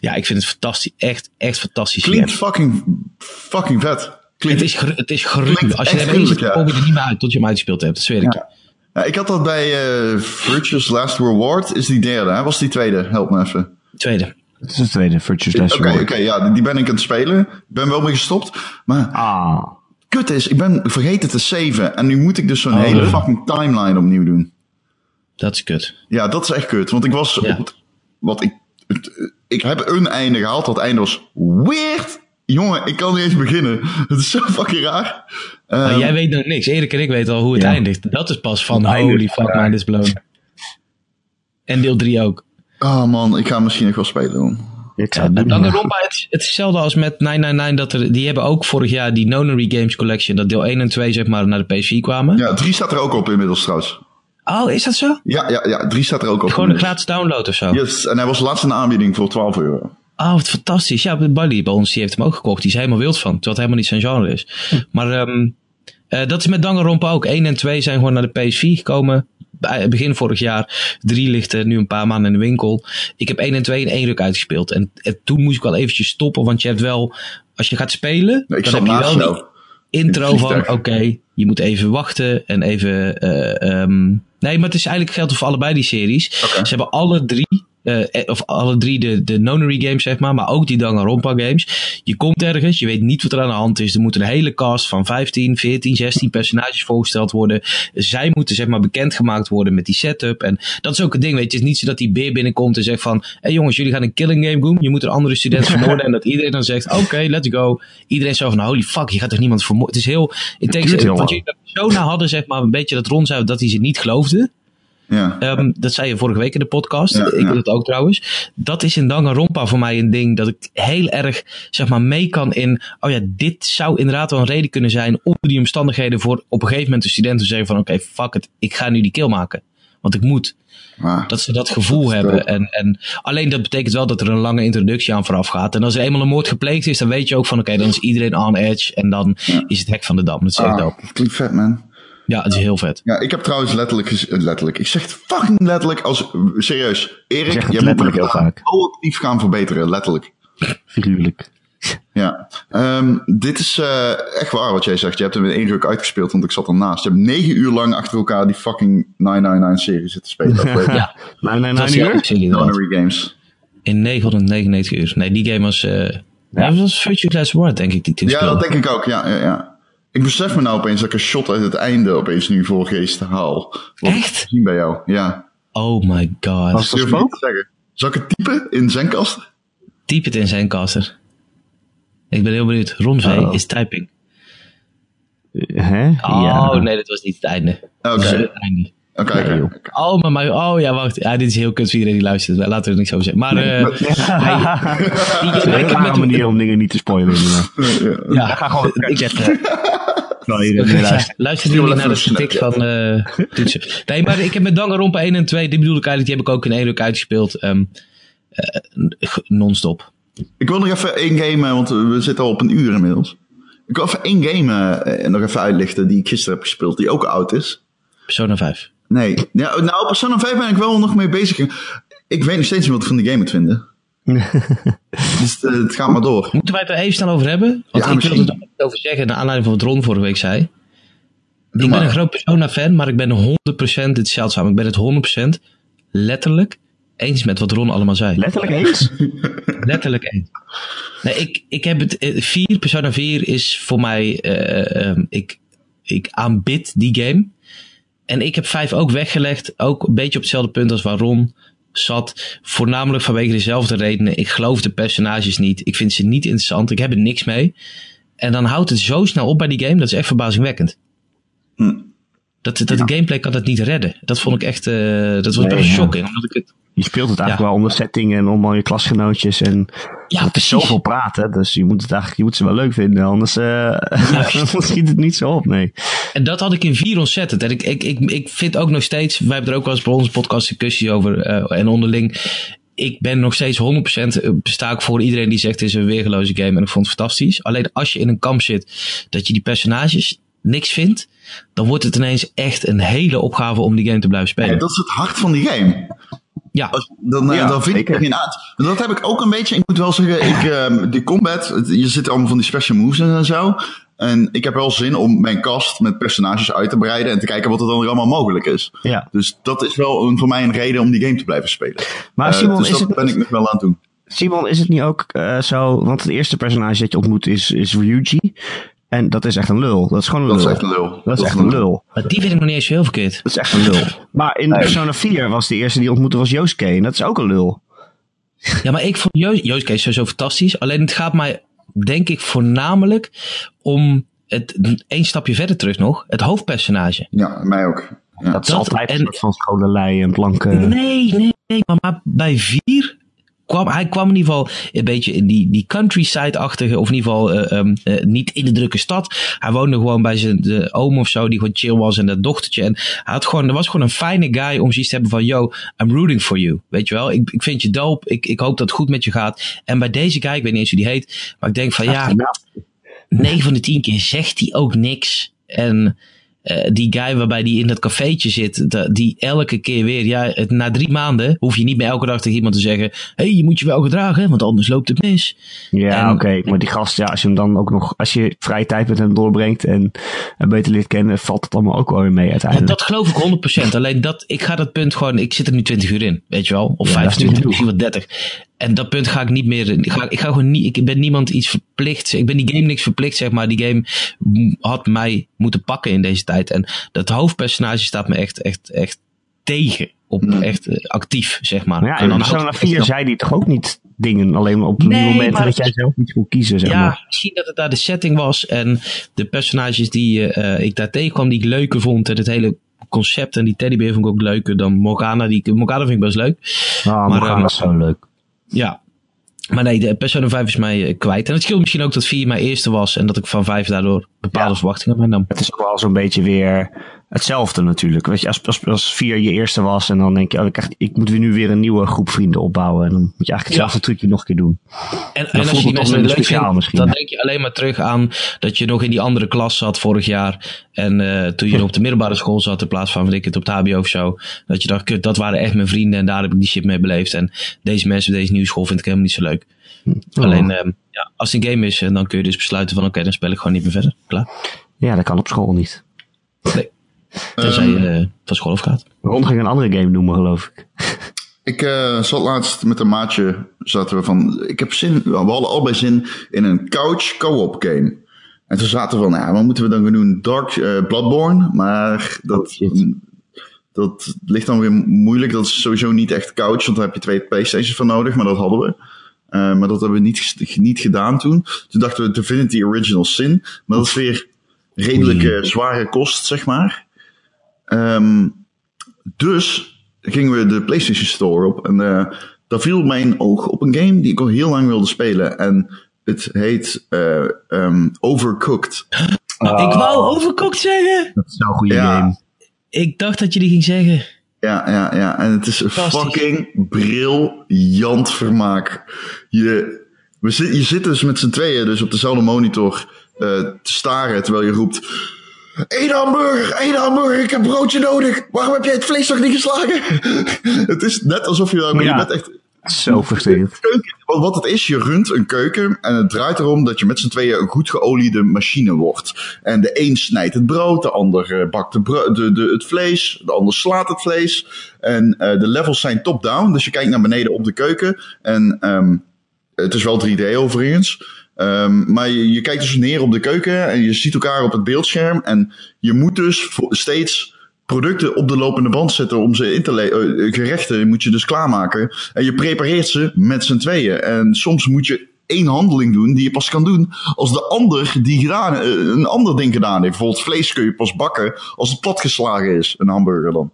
ja, ik vind het fantastisch. Echt, echt fantastisch. Klinkt fucking, fucking vet. Klinkt, Het is, gru- het is gruwelijk. Klinkt Als je er eens zit, ja. kom je er niet meer uit tot je hem uitgespeeld hebt. Dat zweer ik. Ja. Ja, ik had dat bij eh Virtuous Last Reward. Is die derde, hè? Was die tweede? Help me even. Tweede. Het is de tweede Virtuous Oké, Last oké, Reward. ja, die- ben ik aan het spelen. Ik ben wel mee gestopt. Maar Ah, kut is, ik ben vergeten te saven. En nu moet ik dus zo'n Oh. hele fucking timeline opnieuw doen. Dat is kut. Ja, dat is echt kut. Want ik was Ja. op het, wat ik, het- ik heb een einde gehaald. Dat einde was weird. Jongen, ik kan niet eens beginnen. Het is zo fucking raar. Ehm, jij weet nog niks. Erik en ik weten al hoe het Ja. eindigt. Dat is pas van einde holy fuck, raar. mind is blown. En deel 3 ook. Oh man, ik ga misschien nog wel spelen. hoor. ik zou het doen. Het, is- het is hetzelfde als met 999. Dat er, die hebben ook vorig jaar die Nonary Games Collection. Dat deel 1 en 2 zeg maar naar de PS4 kwamen. Ja, drie staat er ook op inmiddels trouwens. Oh, is dat zo? Ja, ja, ja. 3 staat er ook op. Gewoon een gratis download of zo? Yes, en hij was laatst in de aanbieding voor 12 euro. Oh, wat fantastisch. Ja, Buddy bij ons, die heeft hem ook gekocht. Die is helemaal wild van, terwijl het helemaal niet zijn genre is. Maar ehm, eh, dat is met Danganronpa ook. 1 en 2 zijn gewoon naar de PS4 gekomen. Bij- Begin vorig jaar. 3 ligt er nu een paar maanden in de winkel. Ik heb 1 en 2 in één ruk uitgespeeld. En, en toen moest ik wel eventjes stoppen, want je hebt wel... Als je gaat spelen, Nee, dan heb je wel die intro van... Oké, je moet even wachten en even... eh, ehm, nee, maar het is eigenlijk geldt voor allebei die series. Ze hebben alle drie... eh, of alle drie de, de Nonary games, zeg maar, maar ook die Danganronpa games. Je komt ergens, je weet niet wat er aan de hand is. Er moet een hele cast van 15, 14, 16 personages voorgesteld worden. Zij moeten, zeg maar, bekendgemaakt worden met die setup. En dat is ook het ding, weet je. Het is niet zo dat die beer binnenkomt en zegt van... Hé hey jongens, jullie gaan een killing game doen. Je moet een andere student vermoorden. en dat iedereen dan zegt, oké, let's go. Iedereen zo van, holy fuck, je gaat toch niemand vermoorden. Het is heel... Heel wat jullie persona hadden, zeg maar, een beetje dat Ron zei dat hij ze niet geloofde. Ja. Ehm, dat zei je vorige week in de podcast. Ja, ik ja. doe het ook trouwens. Dat is in Danganronpa voor mij een ding dat ik heel erg zeg maar mee kan in. Oh ja, dit zou inderdaad wel een reden kunnen zijn onder die omstandigheden voor op een gegeven moment de studenten te zeggen van oké, fuck it, ik ga nu die kill maken. Want ik moet. Dat ze dat gevoel Dat hebben. En, en alleen dat betekent wel dat er een lange introductie aan vooraf gaat. En als er eenmaal een moord gepleegd is, dan weet je ook van oké, dan is iedereen on edge. En dan is het hek van de dam. Dat ah, dat klinkt vet, man. Ja, het is heel vet. Ja, ik heb trouwens letterlijk, eh, letterlijk, ik zeg het fucking letterlijk als, serieus, Erik, het jij moet letterlijk me heel vaak. proactief gaan verbeteren, letterlijk. Figuurlijk. Ja, Ehm, dit is eh, echt waar wat jij zegt. Je hebt hem in één ruk uitgespeeld, want ik zat ernaast. Je hebt negen uur lang achter elkaar die fucking 999-serie zitten spelen. Ja, Nee, nee, dat nee, is uur? Games. In 999 uur. Nee, die game was. eh ja. Dat was Virtue Glass Ward, denk ik, die toen Ja, speelde. dat denk ik ook. Ja, ja, ja. Ik besef me nou opeens dat ik een shot uit het einde opeens nu voor geest haal. Wat ik Echt? Zien bij jou, ja. Oh my god. Was dat Durf ik spook? niet te zeggen. Zal ik het typen in Zenkast? Typ het in zijn caster. Ik ben heel benieuwd. Ron V Oh. is typing. Hè? Oh ja. nee, dat was niet het einde. Oké. Dat is het einde. Oké, Nee, oké. Oh, maar, maar oh ja, wacht. Ja, dit is heel kut voor iedereen die luistert. Laten we er niks over zeggen. Maar, eh Dat is die, een rare manier om dingen niet te spoilen. Ja, Ga gewoon ik, nu luistert. luister jullie naar de tik van eh toetsen. Nee, maar ik heb met Danganronpa 1 en 2, die bedoel ik eigenlijk, die heb ik ook in één ruk uitgespeeld. ehm, eh, non-stop. Ik wil nog even één game, eh, want we zitten al op een uur inmiddels. Ik wil even één game eh, nog even uitlichten die ik gisteren heb gespeeld, die ook oud is. Persona 5. Nee, ja, nou, Persona 5 ben ik wel nog mee bezig. Ik weet nog steeds niet wat ik van die game moet vinden. dus eh, het gaat maar door. Moeten wij het er even snel over hebben? Want Ja, ik wil er nog iets over zeggen, naar aanleiding van wat Ron vorige week zei. Doe ik ben een groot Persona-fan, maar ik ben 100%, dit is zeldzaam, ik ben het 100% letterlijk eens met wat Ron allemaal zei. Letterlijk eens? Letterlijk eens. Nee, ik, ik heb het, eh, 4, Persona 4 is voor mij, eh, ehm, ik, ik aanbid die game. En ik heb 5 ook weggelegd, ook een beetje op hetzelfde punt als waar Ron zat. Voornamelijk vanwege dezelfde redenen. Ik geloof de personages niet. Ik vind ze niet interessant. Ik heb er niks mee. En dan houdt het zo snel op bij die game. Dat is echt verbazingwekkend. Hm. Dat, dat de gameplay kan dat niet redden. Dat vond ik echt, eh, dat was Nee, best ja. shocking. Omdat ik het, Je speelt het eigenlijk Ja. wel onder setting en om al je klasgenootjes. En ja, het is zoveel praten, dus je moet het eigenlijk je moet ze wel leuk vinden. Anders, eh anders schiet het niet zo op, nee. En dat had ik in vier ontzettend. En ik, ik, ik, ik vind ook nog steeds, wij hebben er ook wel eens bij onze podcast discussie over eh, en onderling. Ik ben nog steeds 100% besta ik voor iedereen die zegt het is een weergeloze game en ik vond het fantastisch. Alleen als je in een kamp zit dat je die personages niks vindt, dan wordt het ineens echt een hele opgave om die game te blijven Ja, spelen. dat is het hart van die game. Ja, Als- Dan, eh, Ja, dan vind zeker. ik er geen uit. Dat heb ik ook een beetje. Ik moet wel zeggen, ik, ehm, die combat, je zit allemaal van die special moves en zo. En ik heb wel zin om mijn cast met personages uit te breiden en te kijken wat er dan weer allemaal mogelijk is. Ja. Dus dat is wel een, voor mij een reden om die game te blijven spelen. Maar Eh, Simon, dus is dat het, ben ik nog wel aan het doen. Simon, is het niet ook eh, zo, want het eerste personage dat je ontmoet is, is Ryuji. En dat is echt een lul. Dat is gewoon een Dat lul. is echt een lul. Dat is echt een lul. maar die vind ik nog niet eens zo heel verkeerd. Dat is echt een lul. Maar in Persona 4 was de eerste die ontmoette was Yosuke. En dat is ook een lul. Ja, maar ik vond Joost, Joost Kees sowieso fantastisch. Alleen het gaat mij, denk ik, voornamelijk om het één stapje verder terug nog. Het hoofdpersonage. Ja, mij ook. Ja. Dat is Dat- altijd en- een soort van scholenlei en blanke... Nee, nee, nee. Maar, maar bij vier kwam, hij kwam in ieder geval een beetje in die, die countryside-achtige, of in ieder geval uh, um, uh, niet in de drukke stad. Hij woonde gewoon bij zijn de oom of zo, die gewoon chill was en dat dochtertje. En hij had gewoon, er was gewoon een fijne guy om zoiets te hebben van, yo, I'm rooting for you. Weet je wel, ik, ik vind je dope, ik, ik hoop dat het goed met je gaat. En bij deze guy, ik weet niet eens hoe die heet, maar ik denk van, ja, 9 van de 10 keer zegt hij ook niks. En uh, die guy waarbij die in dat cafeetje zit, de, die elke keer weer, ja, het, na drie maanden hoef je niet meer elke dag tegen iemand te zeggen: hé, hey, je moet je wel gedragen, want anders loopt het mis. Ja, oké, okay, maar die gast, ja, als je hem dan ook nog, als je vrije tijd met hem doorbrengt en een beter leert kennen, valt het allemaal ook wel weer mee uiteindelijk. Dat geloof ik 100%. Alleen dat, ik ga dat punt gewoon, ik zit er nu 20 uur in, weet je wel, of ja, 25, misschien wel 30. En dat punt ga ik niet meer. Ik, ga, ik ga gewoon niet. Ik ben niemand iets verplicht. Ik ben die game niks verplicht, zeg maar. Die game had mij moeten pakken in deze tijd. En dat hoofdpersonage staat me echt, echt, echt tegen. Op Hmm. echt actief, zeg maar. Ja, en dan Persona 4 zei die toch ook niet dingen. Alleen op nee, die momenten dat jij zelf niet kon kiezen, zeg ja, maar. misschien dat het daar de setting was. En de personages die uh, ik daar tegenkwam, die ik leuker vond. En het hele concept en die teddybeer vond ik ook leuker dan Morgana. Die, Morgana vind ik best leuk. Ah, maar, Morgana um, is zo leuk. Ja. Maar nee, de Persona 5 is mij uh, kwijt. En het scheelt misschien ook dat 4 mijn eerste was. En dat ik van 5 daardoor bepaalde ja. verwachtingen heb. Het is ook wel zo'n beetje weer hetzelfde natuurlijk. Weet je, als, als, als 4 je eerste was en dan denk je, oh, ik, ik moet nu weer een nieuwe groep vrienden opbouwen. En dan moet je eigenlijk hetzelfde ja. trucje nog een keer doen. En, en, en als je die mensen leuk vindt, misschien, dan denk je alleen maar terug aan dat je nog in die andere klas zat vorig jaar. En uh, toen je op de middelbare school zat in plaats van, weet ik het, op de HBO of zo. Dat je dacht, kut, dat waren echt mijn vrienden en daar heb ik die shit mee beleefd. En deze mensen op deze nieuwe school vind ik helemaal niet zo leuk. Oh. Alleen, uh, ja, als het een game is, dan kun je dus besluiten van, oké, okay, dan speel ik gewoon niet meer verder. Klaar. Ja, dat kan op school niet. Nee. Tenzij je uh, van school afgaat. Ron ging een andere game noemen, geloof ik. Ik uh, zat laatst met een maatje, zaten we van, ik heb zin, we hadden allebei zin in een couch co-op game. En toen zaten we van, ja, wat moeten we dan gaan doen? Dark uh, Bloodborne, maar dat, oh, dat ligt dan weer moeilijk. Dat is sowieso niet echt couch, want daar heb je twee Playstations voor nodig, maar dat hadden we. Uh, maar dat hebben we niet, niet gedaan toen. Toen dachten we Divinity Original Sin, maar dat is weer redelijke zware kost, zeg maar. Um, dus gingen we de PlayStation Store op en uh, daar viel mijn oog op een game die ik al heel lang wilde spelen. En het heet uh, um, Overcooked. Oh. Ik wou Overcooked zeggen. Dat is zo'n goede ja. game. Ik dacht dat je die ging zeggen. Ja, ja, ja. En het is een fucking briljant vermaak. Je, we zit, je zit dus met z'n tweeën dus op dezelfde monitor uh, te staren terwijl je roept... Eén hamburger, één hamburger, ik heb broodje nodig. Waarom heb jij het vlees nog niet geslagen? het is net alsof je daar... Ja. Je bent echt... Zo. Want wat het is, je runt een keuken en het draait erom dat je met z'n tweeën een goed geoliede machine wordt. En de een snijdt het brood, de ander bakt de de, de, het vlees, de ander slaat het vlees. En uh, de levels zijn top-down, dus je kijkt naar beneden op de keuken. En um, het is wel 3D overigens. Um, maar je, kijkt dus neer op de keuken en je ziet elkaar op het beeldscherm. En je moet dus steeds producten op de lopende band zetten om ze in te leveren. Uh, gerechten moet je dus klaarmaken. En je prepareert ze met z'n tweeën. En soms moet je één handeling doen die je pas kan doen als de ander die gedaan, uh, een ander ding gedaan heeft. Bijvoorbeeld vlees kun je pas bakken als het platgeslagen is, een hamburger dan.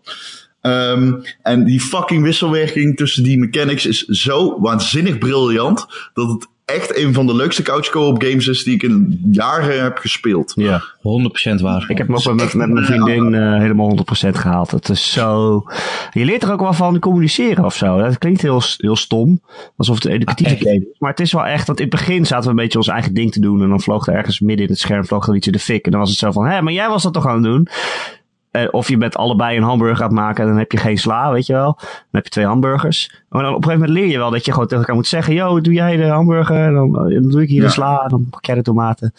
Um, en die fucking wisselwerking tussen die mechanics is zo waanzinnig briljant dat het echt een van de leukste couch co-op games is die ik in jaren heb gespeeld. Ja, 100% waar. Ik heb hem ook met, met, met mijn vriendin uh, helemaal 100% gehaald. Het is zo... Je leert er ook wel van communiceren of zo. Dat klinkt heel, heel stom. Alsof het een educatieve ah, game is. Maar het is wel echt, want in het begin zaten we een beetje ons eigen ding te doen. En dan vloog er ergens midden in het scherm vloog er iets in de fik. En dan was het zo van, hé, maar jij was dat toch aan het doen? Uh, of je bent allebei een hamburger aan het maken en dan heb je geen sla, weet je wel. Dan heb je twee hamburgers. Maar dan op een gegeven moment leer je wel dat je gewoon tegen elkaar moet zeggen: Yo, doe jij de hamburger? En dan, dan doe ik hier ja. de sla. En dan pak jij de tomaten.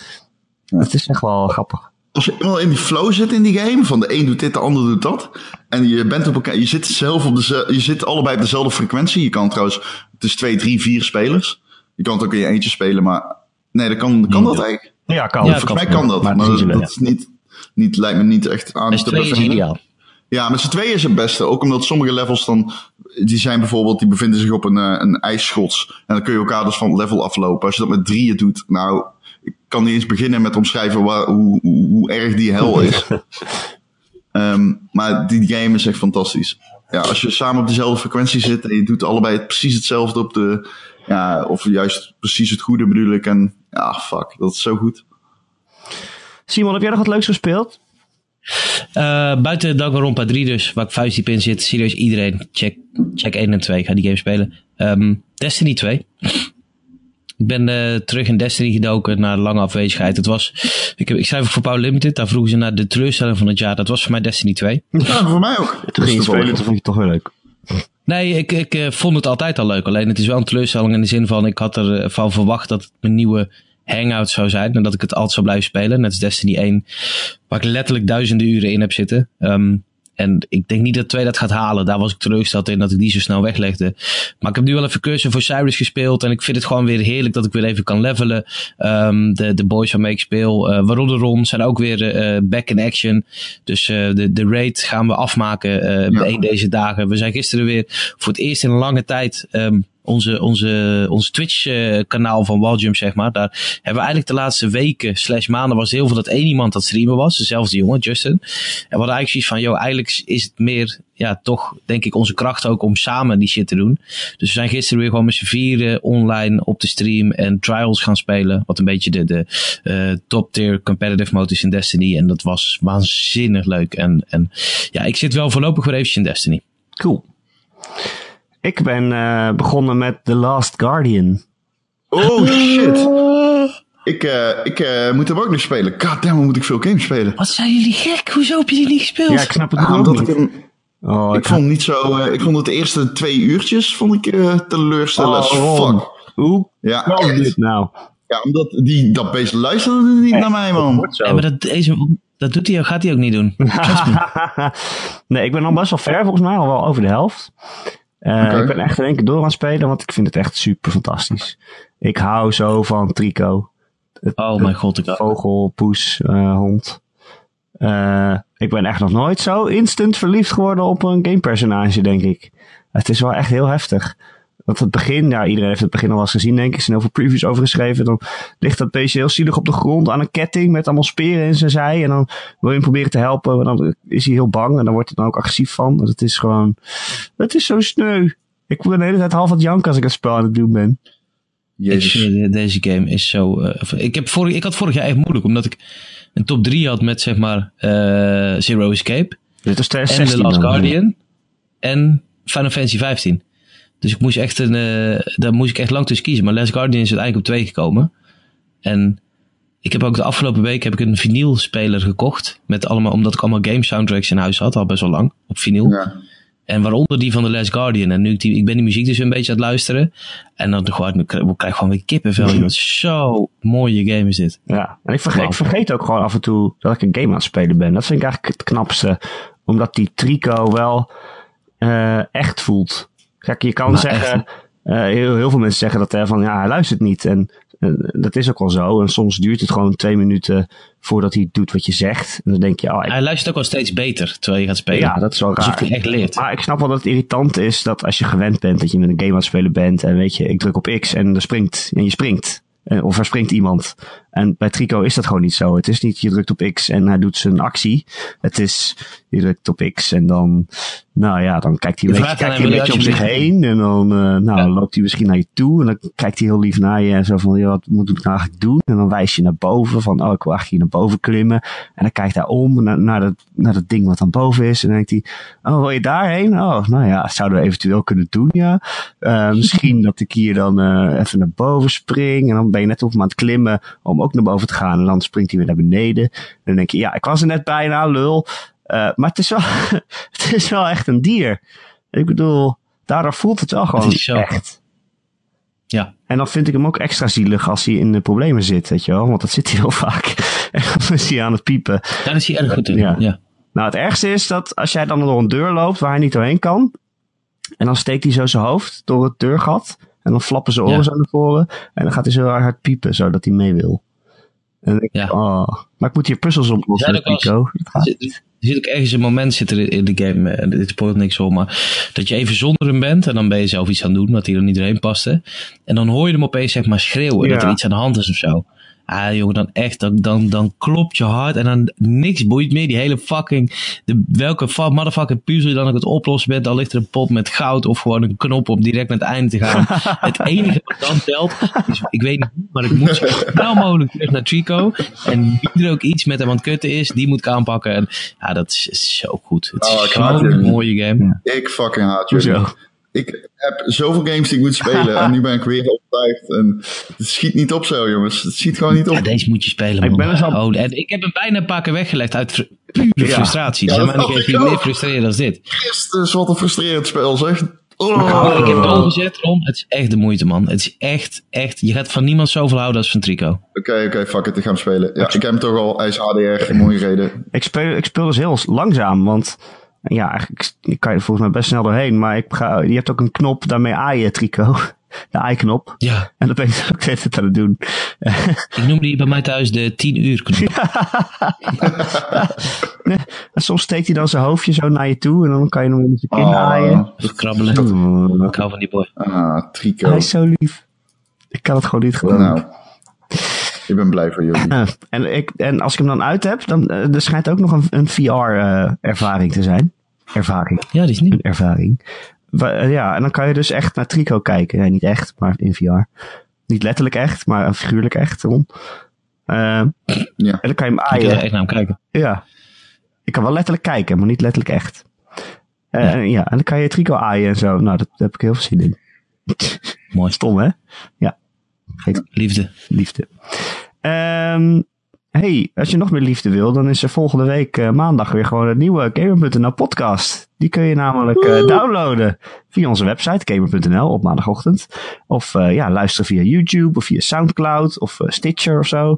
Ja. Het is echt wel grappig. Als je eenmaal in die flow zit in die game, van de een doet dit, de ander doet dat. En je bent op elkaar, je zit zelf op de, je zit allebei op dezelfde frequentie. Je kan trouwens, het is twee, drie, vier spelers. Je kan het ook in je eentje spelen, maar nee, dat kan, kan dat eigenlijk. Ja, kan. Ja, Volgens mij kan dat, maar, maar dat, dat is niet niet, lijkt me niet echt aan te bevelen. Ja, met z'n tweeën is het beste. Ook omdat sommige levels dan, die zijn bijvoorbeeld, die bevinden zich op een, een ijsschots. En dan kun je elkaar dus van het level aflopen. Als je dat met drieën doet, nou, ik kan niet eens beginnen met omschrijven waar, hoe, hoe, hoe erg die hel is. um, maar die game is echt fantastisch. ja, als je samen op dezelfde frequentie zit en je doet allebei precies hetzelfde op de, ja, of juist precies het goede bedoel ik. En ja, fuck, dat is zo goed. Simon, heb jij nog wat leuks gespeeld? Uh, buiten Danganronpa 3 dus, waar ik vuistdiep in zit. Serieus iedereen, check, check 1 en 2. Ik ga die game spelen. Um, Destiny 2. Ik ben uh, terug in Destiny gedoken na een lange afwezigheid. Het was, ik, heb, ik schrijf voor Power Limited. Daar vroegen ze naar de teleurstelling van het jaar. Dat was voor mij Destiny 2. Ja, voor mij ook. Toen ging je spelen, toen vond je het toch wel leuk. Nee, ik, ik uh, vond het altijd al leuk. Alleen het is wel een teleurstelling in de zin van... ik had ervan verwacht dat het mijn nieuwe hangout zou zijn. En dat ik het altijd zou blijven spelen. Net als Destiny 1. Waar ik letterlijk duizenden uren in heb zitten. Um, en ik denk niet dat 2 dat gaat halen. Daar was ik teleurgesteld in dat ik die zo snel weglegde. Maar ik heb nu wel even cursus voor Cyrus gespeeld. En ik vind het gewoon weer heerlijk dat ik weer even kan levelen. Um, de, de boys waarmee ik speel, uh, waaronder Ron, zijn ook weer uh, back in action. Dus uh, de, de raid gaan we afmaken ja. deze dagen. We zijn gisteren weer voor het eerst in een lange tijd... Um, onze, onze, onze Twitch-kanaal van Walljump, zeg maar. Daar hebben we eigenlijk de laatste weken slash maanden was heel veel dat één iemand dat streamen was. Dezelfde jongen, Justin. En we hadden eigenlijk zoiets van, joh, eigenlijk is het meer, ja, toch denk ik onze kracht ook om samen die shit te doen. Dus we zijn gisteren weer gewoon met z'n vieren online op de stream en trials gaan spelen. Wat een beetje de, de uh, top tier competitive mode in Destiny. En dat was waanzinnig leuk. En, en ja, ik zit wel voorlopig weer eventjes in Destiny. Cool. Ik ben uh, begonnen met The Last Guardian. Oh shit. Ik, uh, ik uh, moet hem ook nog spelen. God damn, moet ik veel games spelen. Wat zijn jullie gek? Hoezo heb je die niet gespeeld? Ja, ik snap het ah, ook niet. Ik, hem, oh, ik, vond niet zo, uh, ik vond het de eerste twee uurtjes vond ik uh, teleurstellend as oh, fuck. Hoe Ja, kan echt. dit nou? Ja, omdat die, dat beest luisterde niet Echt, naar mij, man. Ja, maar dat, deze, dat doet hij, gaat hij ook niet doen. nee, ik ben al best wel ver volgens mij, al wel over de helft. Uh, Oké. Ik ben echt in één keer door aan het spelen, want ik vind het echt super fantastisch. Ik hou zo van Trico. Het, Oh mijn god, ik vogel, poes, uh, hond. Uh, ik ben echt nog nooit zo instant verliefd geworden op een gamepersonage, denk ik. Het is wel echt heel heftig. Want het begin, ja, iedereen heeft het begin al wel eens gezien, denk ik. Er zijn heel veel previews over geschreven. Dan ligt dat beestje heel zielig op de grond aan een ketting met allemaal speren in zijn zij. En dan wil je hem proberen te helpen, maar dan is hij heel bang. En dan wordt hij dan ook agressief van. Want het is gewoon, het is zo sneu. Ik word de hele tijd half aan het janken als ik het spel aan het doen ben. Jezus. Ik, deze game is zo... Uh, ik, heb vorig, ik had vorig jaar echt moeilijk, omdat ik een top 3 had met zeg maar uh, Zero Escape. Dit is en The Last Guardian. En Final Fantasy 15. Dus ik moest echt een, uh, daar moest ik echt lang tussen kiezen. Maar Last Guardian is uiteindelijk op 2 gekomen. En ik heb ook de afgelopen week heb ik een vinylspeler gekocht. Met allemaal, omdat ik allemaal game soundtracks in huis had, al best wel lang, op vinyl. Ja. En waaronder die van The Last Guardian. En nu ik, die, ik ben die muziek dus een beetje aan het luisteren. En dan gewoon, ik krijg, ik krijg gewoon weer kippenvel. Wat zo mooie game is dit. Ja, en ik vergeet, ik vergeet ook gewoon af en toe dat ik een game aan het spelen ben. Dat vind ik eigenlijk het knapste. Omdat die Trico wel uh, echt voelt. Kijk, je kan maar zeggen, uh, heel, heel veel mensen zeggen dat hij van ja, hij luistert niet. En uh, dat is ook wel zo. En soms duurt het gewoon twee minuten voordat hij doet wat je zegt. En dan denk je, oh, ik... Hij luistert ook wel steeds beter terwijl je gaat spelen. Ja, dat is wel raar. Alsof hij echt leert. Maar ik snap wel dat het irritant is dat als je gewend bent dat je met een game aan het spelen bent. En weet je, ik druk op X en er springt en je springt. Of er springt iemand. En bij Trico is dat gewoon niet zo. Het is niet je drukt op X en hij doet zijn actie. Het is je drukt op X en dan, nou ja, dan kijkt hij een beetje, kijkt hij een beetje om zich heen. En dan uh, nou, ja. loopt hij misschien naar je toe. En dan kijkt hij heel lief naar je en zo van, ja, wat moet ik nou eigenlijk doen? En dan wijst je naar boven van, oh, ik wil eigenlijk hier naar boven klimmen. En dan kijkt hij om naar, naar, dat, naar dat ding wat dan boven is. En dan denkt hij, oh, wil je daarheen? Oh, nou ja, zouden we eventueel kunnen doen, ja. Uh, misschien dat ik hier dan uh, even naar boven spring. En dan ben je net op hem aan het klimmen om ook naar boven te gaan. En dan springt hij weer naar beneden. En dan denk je, ja, ik was er net bijna, lul. Uh, maar het is, wel, het is wel echt een dier. Ik bedoel, daardoor voelt het wel gewoon het echt. Ja. En dan vind ik hem ook extra zielig als hij in de problemen zit, weet je wel. Want dat zit hij heel vaak. En dan is hij aan het piepen. Daar is hij erg goed in. Ja. ja. Nou, het ergste is dat als jij dan door een deur loopt waar hij niet doorheen kan. En dan steekt hij zo zijn hoofd door het deurgat. En dan flappen zijn oren ja. zo naar voren. En dan gaat hij zo hard piepen, zodat hij mee wil. En dan denk ik, ja. oh, maar ik moet hier puzzels oplossen met Pico. Er zit ook ergens een moment zit er in de game, en dit spoort niks om, maar dat je even zonder hem bent en dan ben je zelf iets aan het doen wat hij er niet doorheen paste. En dan hoor je hem opeens zeg maar schreeuwen ja. dat er iets aan de hand is of zo. Ah, jongen, dan echt, dan, dan, dan klopt je hart en dan niks boeit meer. Die hele fucking, de, welke motherfucking puzzel je dan ook het oplossen bent. Dan ligt er een pot met goud of gewoon een knop om direct naar het einde te gaan. het enige wat dan telt, is, ik weet niet hoe, maar ik moet zo snel mogelijk terug naar Trico. En wie er ook iets met hem aan het kutten is, die moet ik aanpakken. En ja, dat is, is zo goed. Het is Oh, ik haat zo'n jullie. mooie game. Ik fucking haat jullie. Ik heb zoveel games die ik moet spelen en nu ben ik weer opgetuigd. En het schiet niet op zo, jongens. Het schiet gewoon niet op. Ja, deze moet je spelen, Ik man. ben dus al- oh, en ik heb hem bijna een paar keer weggelegd uit pure Ja. frustratie. Ja, Zeg dat maar, ik ik je meer frustrerend dan dit. Christus, wat een frustrerend spel, zeg. Oh. Ik heb het omgezet, Ron. Het is echt de moeite, man. Het is echt, echt... Je gaat van niemand zoveel houden als van Trico. Oké, oké, fuck it, ik ga hem spelen. Ja, ik heb hem toch al. Hij is HDR, mooie reden. Ik speel, ik speel dus heel langzaam, want ja, eigenlijk kan je er volgens mij best snel doorheen. Maar ik ga, je hebt ook een knop, daarmee aai je Trico. De aai-knop. Ja, En dat ben ik ook tijd aan het doen. ik noem die bij mij thuis de 10 uur knop. En soms steekt hij dan zijn hoofdje zo naar je toe en dan kan je hem met je kin Oh. aaien. Krabbelen. Oh, Ik hou van die boy. Ah, Trico. hij is zo lief. Ik kan het gewoon niet geloven. Nou, ik ben blij voor jullie. Eh, en, ik, en als ik hem dan uit heb, dan eh, er schijnt ook nog een, een VR-ervaring te zijn. Ervaring. Ja, die is nieuw. Een ervaring. Eh, ja, en dan kan je dus echt naar Trico kijken. Nee, niet echt, maar in VR. Niet letterlijk echt, maar figuurlijk echt. Ron. Eh, en Ja. dan kan je hem Ik ga er aaien. echt naar hem kijken. Ja. Ik kan wel letterlijk kijken, maar niet letterlijk echt. Eh, en ja, en dan kan je Trico aaien en zo. Nou, dat, daar heb ik heel veel zin in. Mooi. Stom, hè? Ja. Geeft Liefde. liefde. Ehm hey, als je nog meer liefde wil, dan is er volgende week eh, maandag weer gewoon een nieuwe Gamer.nl podcast. Die kun je namelijk eh, downloaden via onze website gamer.nl op maandagochtend. Of eh, ja, luisteren via YouTube of via Soundcloud of Stitcher of zo.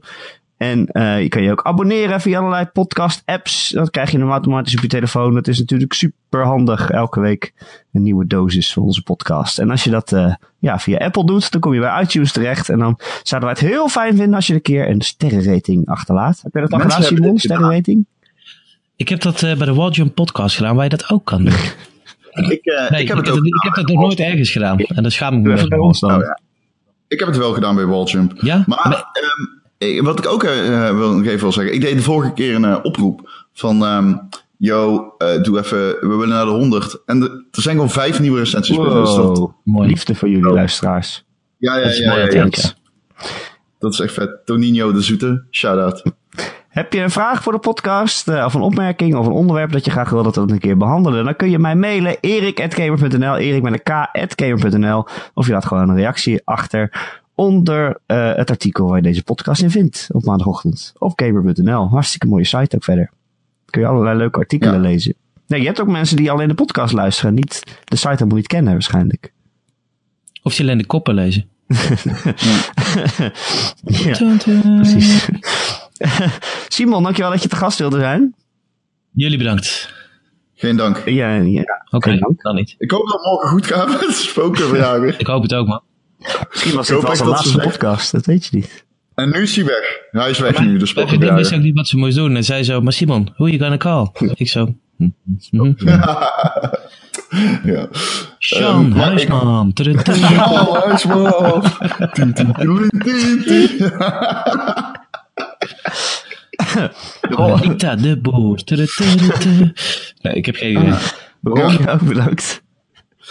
En eh, je kan je ook abonneren via allerlei podcast apps. Dat krijg je dan automatisch op je telefoon. Dat is natuurlijk super handig. Elke week een nieuwe dosis van onze podcast. En als je dat eh, ja, via Apple doet, dan kom je bij iTunes terecht. En dan zouden wij het heel fijn vinden als je een keer een sterrenrating achterlaat. Heb je dat al gedaan, Simon? Sterrenrating? Ik heb dat eh, bij de Waljump podcast gedaan, waar je dat ook kan doen. Ik, eh, Nee, ik heb het ook ik heb dat nog nooit ergens gedaan. En dat schaam ik me wel. ons dan. Oh, ja. Ik heb het wel gedaan bij Walljump. Ja? Maar ehm, eh, wat ik ook eh, wil nog even wil zeggen. Ik deed de vorige keer een eh, oproep van... ehm yo, eh, doe even... We willen naar de 100. En de- er zijn gewoon vijf nieuwe recensies. Dus dat, Wow. Mooi. Liefde voor jullie luisteraars. ja, ja, Dat is ja, mooi ja, dat, is, dat echt vet. Tonino de Zoete. Shout-out. Heb je een vraag voor de podcast, eh, of een opmerking, of een onderwerp dat je graag wil dat we het een keer behandelen? Dan kun je mij mailen, erik.gamer.nl, erik met een k.gamer.nl, of je laat gewoon een reactie achter onder eh, het artikel waar je deze podcast in vindt op maandagochtend. Op gamer.nl. Hartstikke mooie site ook verder. Kun je allerlei leuke artikelen Ja. lezen. Nee, je hebt ook mensen die alleen de podcast luisteren, niet de site helemaal niet kennen waarschijnlijk. Of je alleen de koppen lezen. ja, precies. Simon, dankjewel dat je te gast wilde zijn. Jullie bedankt. Geen dank. Ja, ja. Oké, dank. dan niet. Ik hoop dat het morgen goed gaat met de spokenverjager. Ik hoop het ook, man. Misschien was Ik dit hoop wel zijn ze laatste podcast, dat weet je niet. En nu is hij weg. Hij is weg nu, de Mijn vriendin wist ook niet wat ze moest doen. En zij zo, maar Simon, who you gonna call? Ik zo, hm, hm, hm. Ja. Sean Ehm, maar ik- Huisman. Oh, tien, tien, tien. Rita de Boer. Nee, ik heb geen idee. Ron, ook bedankt.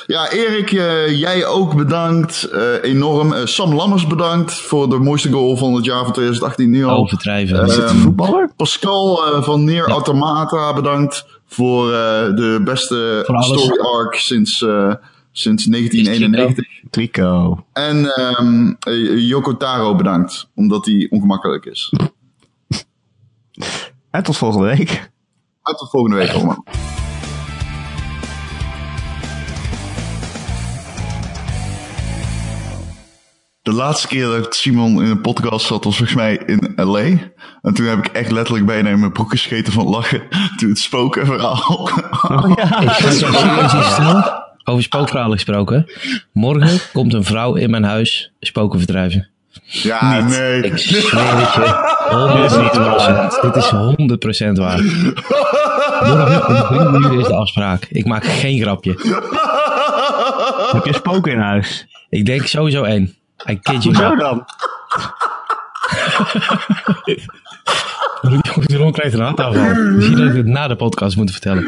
Ja, Erik, eh, jij ook bedankt. Eh, enorm. Eh, Sam Lammers bedankt voor de mooiste goal van het jaar van 2018 nu al. Overdrijven. Is het een voetballer? Pascal van Neer Automata bedankt voor de beste Voor story arc sinds, sinds 1991. Trico. En eh, Yoko Taro bedankt, omdat hij ongemakkelijk is. En tot volgende week. En tot volgende week allemaal. De laatste keer dat Simon in een podcast zat was volgens mij in L.A. En toen heb ik echt letterlijk bijna in mijn broek gescheten van lachen. Toen het spokenverhaal. Oh, ja. Over spookverhalen gesproken. Morgen komt een vrouw in mijn huis spoken verdrijven. Ja, nee. Ik zweer het je. 100%. Dit is 100% waar. Morgen om drie uur is de afspraak. Ik maak geen grapje. Heb je spoken in huis? Ik denk sowieso één. I kid you not. dan? Jeroen krijgt een hartaanval. Misschien dat ik het na de podcast moet vertellen.